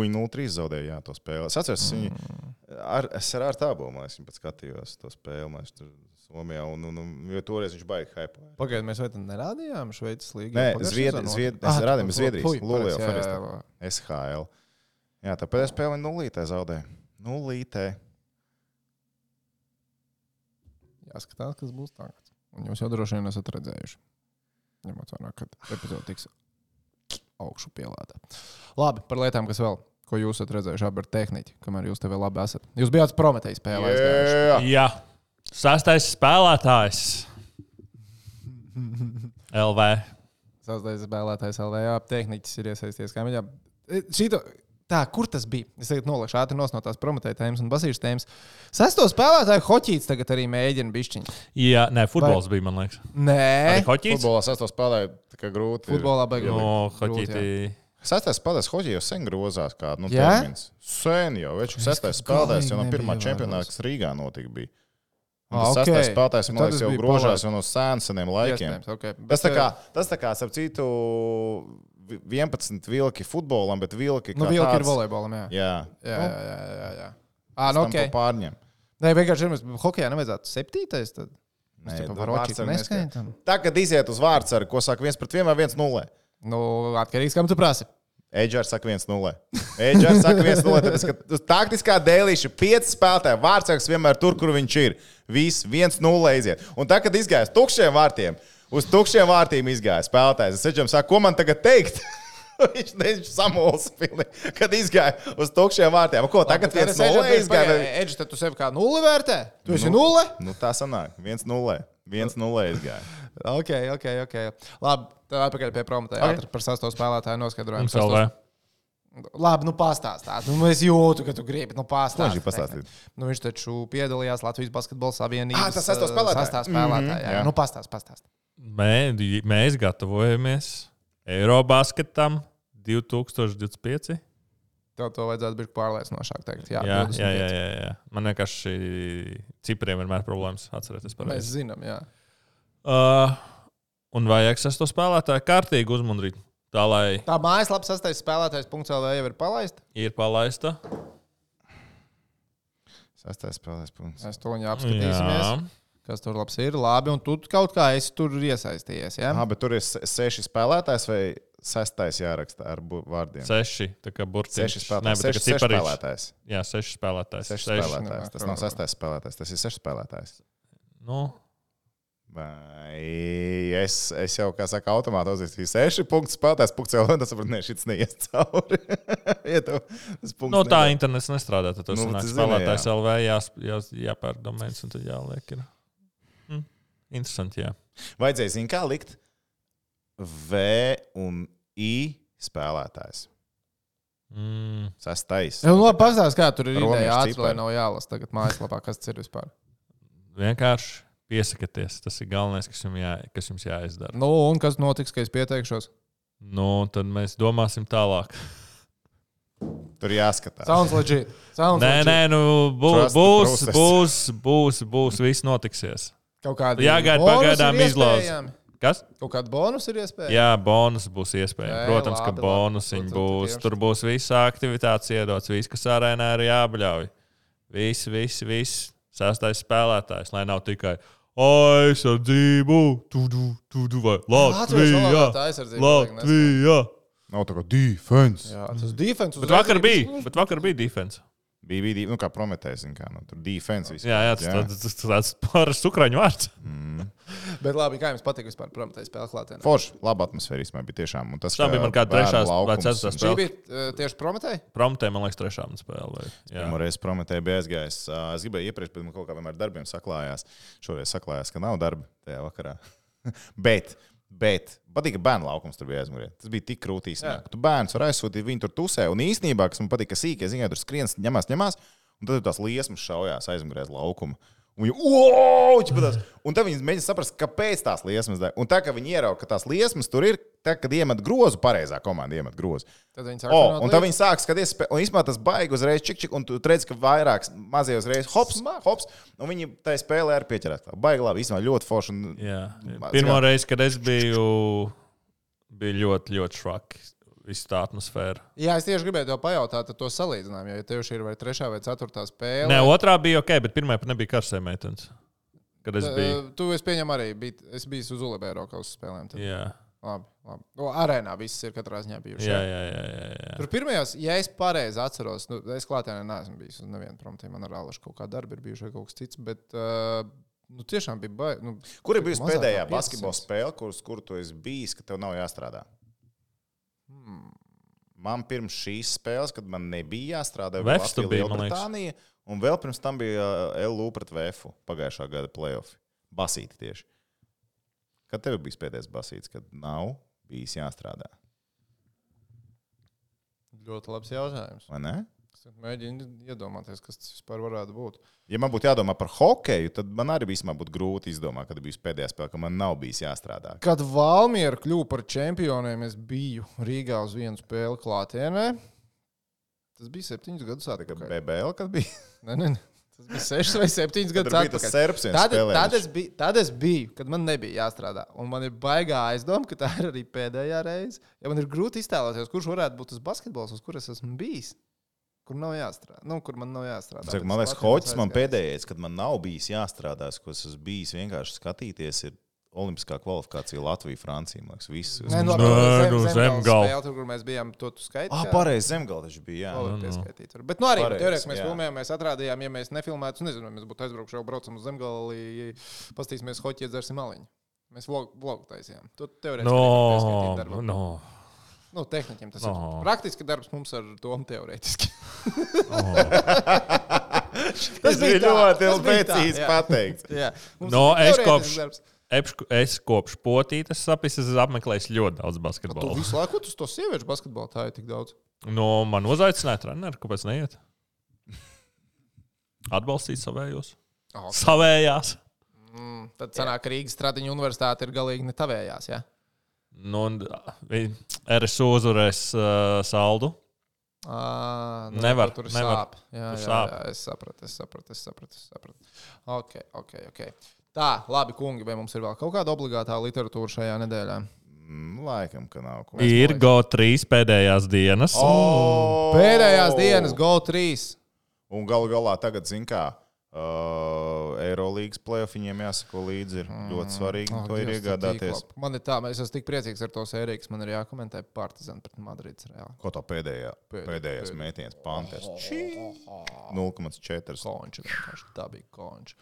Viņi 0-3 zaudēja jā, to spēli. Es atceros, mm. viņu, ar, es ar tādu man liekas, pat skatījos to spēli. Mēs tur Somijā, un, un, un, jo toreiz viņš baigi hype. Pagaidiet, mēs vai tad nerādījām Šveices līniju? Nē, Zviedri- Zvied- mēs rādījām Zviedrijas, Lulio Ferestā. SHL. Jā, tā pēdējā spēle nulītē zaudēja. Nulītē. Jāskatās, kas būs tagad. Un jūs jau droši vien esat redzējuši. Ņemot vērā, ka epizode tiks augšu pielāta. Labi, par lietām, kas vēl, ko jūs esat redzējuši, abi ar tehniķi, kamēr jūs te vēl labi esat. Jūs bijāt Prometējas spēlē. aizgājuši. Jā, Jā, sastais spēlētājs. LV. Sastais spēlētājs LVA tehniķis ir iesaistījies. Kā viņam šito. Tā, kur tas bija? Es tagad nolaišu ātri no tās prometēja tēmas un basīšu tēmas. Sesto spēlētāju hoķīts tagad arī mēģina bišķiņu. Jā, nē, futbols Vai... bija, man liekas. Nē, hoķīts? futbolā sastāvā spēlēja tā kā grūti. ir. futbolā beigās. No, grūti, hoķītī. Sestais spēlētājs hoģija jau sen grozās, kā nu, Jā? termins. Sen jau, viņš ir sestais spēlētājs jau no pirmā čempionāta, kas Rīgā notika. Bija. Ah, tas ok. sestais spēlētājs, Nu, man liekas, jau grožās jau no seniem laikiem. Iespējams, okay. Tas tā Bet, kā, tas tā kā, ap citu, vi- 11 vilki futbolam, bet vilki. Nu, vilki ir tāds- volejbolam, jā. Jā, Jā, Nu, jā, jā. jā, jā. À, nu, tam okay. pārņem. Nē, vienkārši ir. Hokeja nevajadzētu septītais. Tad. Nē, tu tā var vārdsargu očīt. neskaiti. Tā, kad iziet uz vārds ar ko saka viens pret vienu vai viens nulle. Nu, atkarīgs, kam tu prasi. Eģers saka 1-0. Eģers saka 1-0. Tāpēc, ka taktiskā dēlīša ir pieci spēlētāji. Vārdsargs vienmēr tur, kur viņš ir. Viss 1-0 iziet. Un tā, kad izgājas tukšiem vārtiem, uz tukšiem vārtiem izgāja spēlētājs. Es saprotu, saka, ko man tagad teikt? viņš samulsa, pilnīgi, kad izgāja uz tukšiem vārtiem. Ko tagad viens nulle izgāja? Edžers, tad tu sevi kā nulli vērtē? Tu esi nulle? Nu, tā sanāk. 1-0. 1-0 izgāja. Ok, ok, ok. Labi, tad atpakaļ pie prometēja. Ok. Okay. Par sasto spēlētāju noskaidrojumu. LV. Labi, nu pastāstāt. Nu, es jūtu, ka tu gribi. Nu, pastāstīt. pastāstīt? Nu, viņš taču piedalījās Latvijas Basketbola Savienības. Ah, tas sesto spēlētāju? Sastā spēlētāja. Mhm, jā. jā. Nu, pastāst, pastāst. Mē, mēs gatavojamies Eirobasketam 2025. Tev to vajadzētu būt pārliecinošāk teikt. Jā, Jā, jā, 25. jā, jā, jā. Man vienkārši cipriem vienmēr problēmas atcerēties par Mēs zinām, jā. Uh, un vajag sesto spēlētāju kārtīgi uzmundrīt. Tā lai Tā mājaslapa sastais spēlētājs. .CLV jau ir palaista. ir palaista. Sastais spēlēs punkts. Mēs to viņa apskatīsimies. Jā. Kas tur labs ir? Labi, un tu kaut kā esi tur iesaistījies. Ja? Ah, bet tur ir se- seši spēlētājs vai sestais jāraksta ar vārdiem? Seši. Tā kā burtiņš. Seši Nē, spēlētāji. bet tā Seši, seši spēlētājs. Jā, seši spēlētāji. Seši Seši. spēlētājs. Tas nav sestais spēlētājs, tas ir seši spēlētājs. Nu, Vai es, es jau, kā saka, automāti uzrakstīju seši punktus spēlētājs, punkts jau, un tas saprot, ne, šis neies cauri. Ietu, tas punkts no, Nu, tā internets nestrādā. Tad tas Nu, zini, spēlētājs jā. LV, jās, jās, jāpērk domēns un tad jāliek. Ir. Hm. Interesanti, jā. Vajadzēja, zin kā likt V un I spēlētājs. Mm. Sestais. Jā, nu, labi, pastāst, kā tur ir ideja ātri, lai nav jālasa tagad mājaslapā, kas tas ir vispār. Vienkārši piesakieties. Tas ir galvenais, kas jums, jā, kas jums jāizdara. Nu, un kas notiks, kad es pieteikšos? Nu, tad mēs domāsim tālāk. Tur jāskatās. Sounds legit. Sounds Nē, legit. nē, nu, būs, process. būs, būs, būs, viss notiksies. Kaut kādi Jāgaida bonusi pagaidām iespējami? Kas? Kaut kāda bonus ir iespējama. Jā, bonus būs iespējams. Nē, Protams, ka labi, labi. bonusiņi būs. Tur būs visa aktivitāte iedots, viss, kas arēnā ir jābļauj. Viss, viss, viss. Sastais spēlētājs, lai nav tikai aizsardzību, tu, tu, tu, tu, vai Latvijas valodā Latvijā. Latvijā. Nav tā kā defense. Jā, tas defense. Bet vakar bija, bet vakar bija defense. Bija, bija, nu, kā prometējis, kā, nu, tur defense. viss. Jā, jā, tas tāds- tas tāds pāris ukraiņu vārds. Bet labi, kā jums patīk vispār prometēt spēlēt klātienē? Forši, laba atmosfēra bija tiešām. Un tas, Tā bija man kā trešās vai laukums ceturtās un- Šī spēle. bija uh, tieši prometēji? Prometē, man liekas, trešā spēle. vai- Jā. Pirmā reize prometēja bija aizgājis. Ā, Es gribēju iepriekš, bet man kaut kā vienmēr darbiem saklājās. Šoreiz saklājās, ka nav darba tajā vakarā. bet, bet, patīk, ka bērnu laukums tur bija aizmugurē. Tas bija tik krūtīs. Tu bērns var aizsūtīt, viņi tur tusē. Un īstenībā, kas man patīk, ka sīkā ziņā tur skrienas, ņemās, ņemās. Un tad tās liesmas šaujās aizmugurē uz laukumu. Un viņi, "Wow!" ķipatās. un tad viņi mēģina saprast, kāpēc tās liesmas dara. Un tā kā viņi ieraudzīja, ka tās liesmas tur ir, tā, kad iemet grozu, pareizā komanda iemet grozu. Tad viņi sāk O, runāt un tad viņi sāk skatīties, un īstenībā tas baigi uzreiz čik, čik, un tu redz, ka vairāks mazie uzreiz hops, hops, un viņi tai spēlē ar pieķerēt. Baigi labi, īstenībā ļoti forši. Un... Jā. Kā. reize, kad es biju, bija ļoti, ļoti švaki. Viss tā atmosfēra. Jā, es tieši gribēju tev pajautāt ar to salīdzinājumu, jo ja tev ir vai trešā vai ceturtā spēle. Nē, otrā bija ok, bet pirmā pat nebija karsē meitenes. Kad es biju. Uh, tu es pieņemu arī, biji, es biju uz Ulebēro kaut uz spēlēm. Tad. Jā, Labi, labi. No, arēnā viss ir katrā ziņā bijuši. jā, jā. jā, jā, jā. Tur pirmajos, ja es pareizi atceros, nu, es klātienē neesmu bijis uz nevienu promptiem, man ar Ālešu kaut kā darbi ir bijuši vai kaut kas cits, bet uh, nu, tiešām bija baigi. Nu, Kur ir bijusi pēdējā kā 500? basketbola spēle, kuras, kur tu esi bijis, ka tev nav jāstrādā? Hmm. Man pirms šīs spēles, kad man nebija jāstrādā, Vefs tu bija biji, man liekas. Lielbritānija, un vēl pirms tam bija uh, LU pret VF pagājušā gada playoff. Basīti tieši. Kad tev bija pēdējais basīts, kad nav bijis jāstrādā? Ļoti labs jautājums. Vai ne? Mēģinu iedomāties, kas tas vispār varētu būt. Ja man būtu jādomā par hokeju, tad man arī vismaz būtu grūti izdomāt, kad bija pēdējā spēle, ka man nav bijis jāstrādā. Kad Valmiera kļuva par čempioniem, es biju Rīgā uz vienu spēli klātienē. Tas bija septiņus gadus atpakaļ. BBL, kad bija. Nē, nē, nē. Tas bija sešas vai septiņas gadus atpakaļ. serps, Tad, tad, es biju, tad es biju, kad man nebija jāstrādā. Un man ir baigā aizdoma, ka tā ir arī pēdējā reize. Ja man ir grūti iztēloties, kurš varētu būt tas basketbols, uz kuras esmu bijis. Kur nav jāstrādā. Nu, kur man nav jāstrādā. Bet man liekas, Latvijā Hoķis man pēdējais, kad man nav bijis jāstrādā, ko es esmu bijis vienkārši skatīties, ir Olimpiskā kvalifikācija Latvija, Francija. Man liekas, viss. Nē, nu, Nē, labi, nu, zem, Zemgala. zemgala spēle, tur, kur mēs bijām, to tu skaiti. Ah, jā? pareizi, Zemgala taču bija. Jā. Nu, ir nu. pieskaitīts. var. Bet, nu, arī teorētiski mēs jā. filmējām, mēs atrādījām, ja mēs nefilmētu, nezinu, vai mēs būtu aizbraukuši jau braucam uz zemgali, pastīsimies hoķi, iedzersim maliņu. Mēs vlogu, taisījām. Tu teorētiski No, no, Nu, tehniķiem tas No. ir. Praktiski darbs mums ar domu teorētiski. no. Tas bija ļoti precīzi pateikts. Jā, No, es kopš- Es kopš potītes sapnis esmu apmeklējis ļoti daudz Tu basketbolu. visu laiku uz to sieviešu basketbolu tā ir tik daudz. No man uzaicināja treneru, kāpēc neiet? Atbalstīt savējos. Oh, Savējās. Mm, tad sanāk, ka Rīgas Stradiņa universitāte ir galīgi netavējās. Ja? Nu, RSU uzvarēs uh, saldu. À, nu, Nevar, Tur nevar. sāp. Jā, Tur jā, sāp. jā, es sapratu, es sapratu, es sapratu. Es sapratu. Ok, ok, ok. Tā, labi, kungi, vai mums ir vēl kaut kāda obligātā literatūra šajā nedēļā? Mm, Laikam, ka nav ko. Ir GO3 pēdējās dienas. Oh! Pēdējās dienas, GO3. Un galu galā tagad, zin kā, uh, Eirolandes plēsoņiem jāsako līdzi. Ir ļoti svarīgi Ak, to ir Dievs, tu iegādāties. tīklap. Man ir tā, es esmu tik priecīgs ar to sēriju, man ir jākomentē Partizan pret Madrids Reāli. Ko tā pēdējā, Pēdējā- pēdējās pēdējā. mētienes Panthers? 0,4. Konča vienkārši tā bija konča.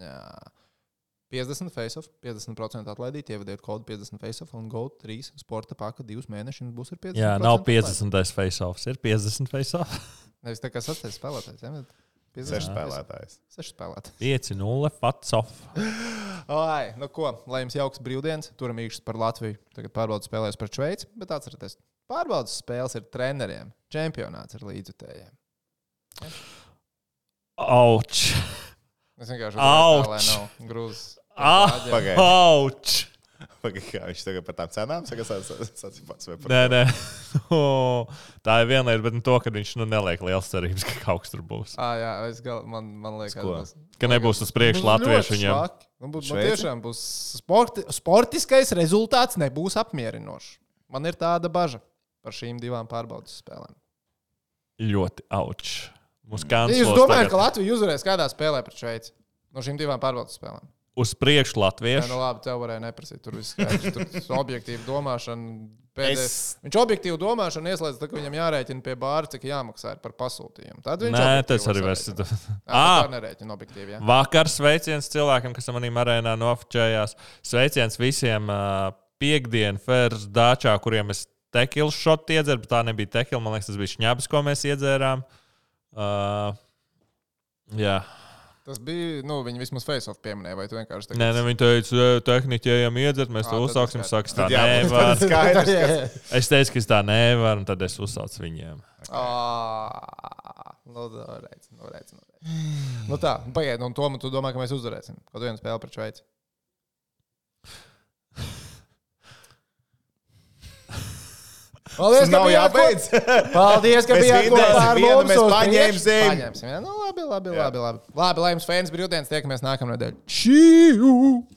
Jā. 50 face-off, 50% atlaidīt, ievadiet kodu 50 face-off un GO 3 sporta paka divus mēnešus un būs ar 50%. Jā, nav atlaidi. 50. face-offs, ir 50 face-off. Nevis tā kā sastais spēlētājs. Ja? 6 spēlētājs. 6 spēlētāji. 5-0 fats off. Ai, nu ko, lai jums jauks brīvdienas, turam īkšķis par Latviju. Tagad pārbaudas spēlēs par Šveici, bet atcerieties, pārbaudas spēles ir treneriem, čempionāts ir līdzutējiem. Auč! Es vienkārši. Ah, Pagaid. Auč! Kā viņš tagad par tām cenām saka, sacīja pats vai Nē, nē. O, tā ir viena lieta, bet nu to, ka viņš nu, neliek liels cerības, ka kaut kas tur būs. Ah, jā, es gal, man, man liekas, tas Ka nebūs uz priekšu latviešu viņiem. Nu, būs, man Šveice? tiešām būs sporti, sportiskais rezultāts, nebūs apmierinošs. Man ir tāda bažas par šīm divām pārbaudas spēlēm. Ļoti auč. Mums Jūs kancels domājat, ka tagad Latvija uzvarēs kādā spēlē pret Šveici? No šīm divām pārbaudas spēlēm. Uz priekšu Jā, latviešu. nu labi, tev varēja neprasīt. Tur viss tas objektīvi domāšana. Pēdējais. Es- Viņš objektīvi domāšanu ieslēdz, ka viņam jārēķina pie bāra, cik jāmaksā ir par pasūtījumu. Tad viņš Nē, tas arī vairs. sarēķina. Jā, Ah! nerēķina objektīvi. Jā. Vakar sveiciens cilvēkam, kas manī arēnā nofočējās. Sveiciens visiem uh, piekdienu fērs dāčā, kuriem es tekilu šotu iedzēru, bet tā nebija tekila. Man liekas, tas bija šņabs, ko mēs iedzērām. Uh, jā, Tas bija, nu, viņi vismaz face-off pieminēja, vai tu vienkārši tā nē, ne, viņi teica, "E, tehniķi, ejam iedzert, mēs to uzsāksim. Saka, tā nevar. skaidrs, ka. Es teicu, ka tā nevaru, un tad es uzsācu viņiem. Nu, redz, nu, redz, nu, redz. nu tā, pagaidi, un to man tu domā, ka mēs uzvarēsim. Kaut vienu spēli pret Šveici. Paldies, nav bijāt jābeidz. ko- Paldies, ka bijāt kopā ar mums. mēs priekšu. Paņemsim. jā. Nu, labi, labi, Jā. labi, labi. Labi, lai jums fēns brīvdienas tiekamies nākamnedēļ. Čīu!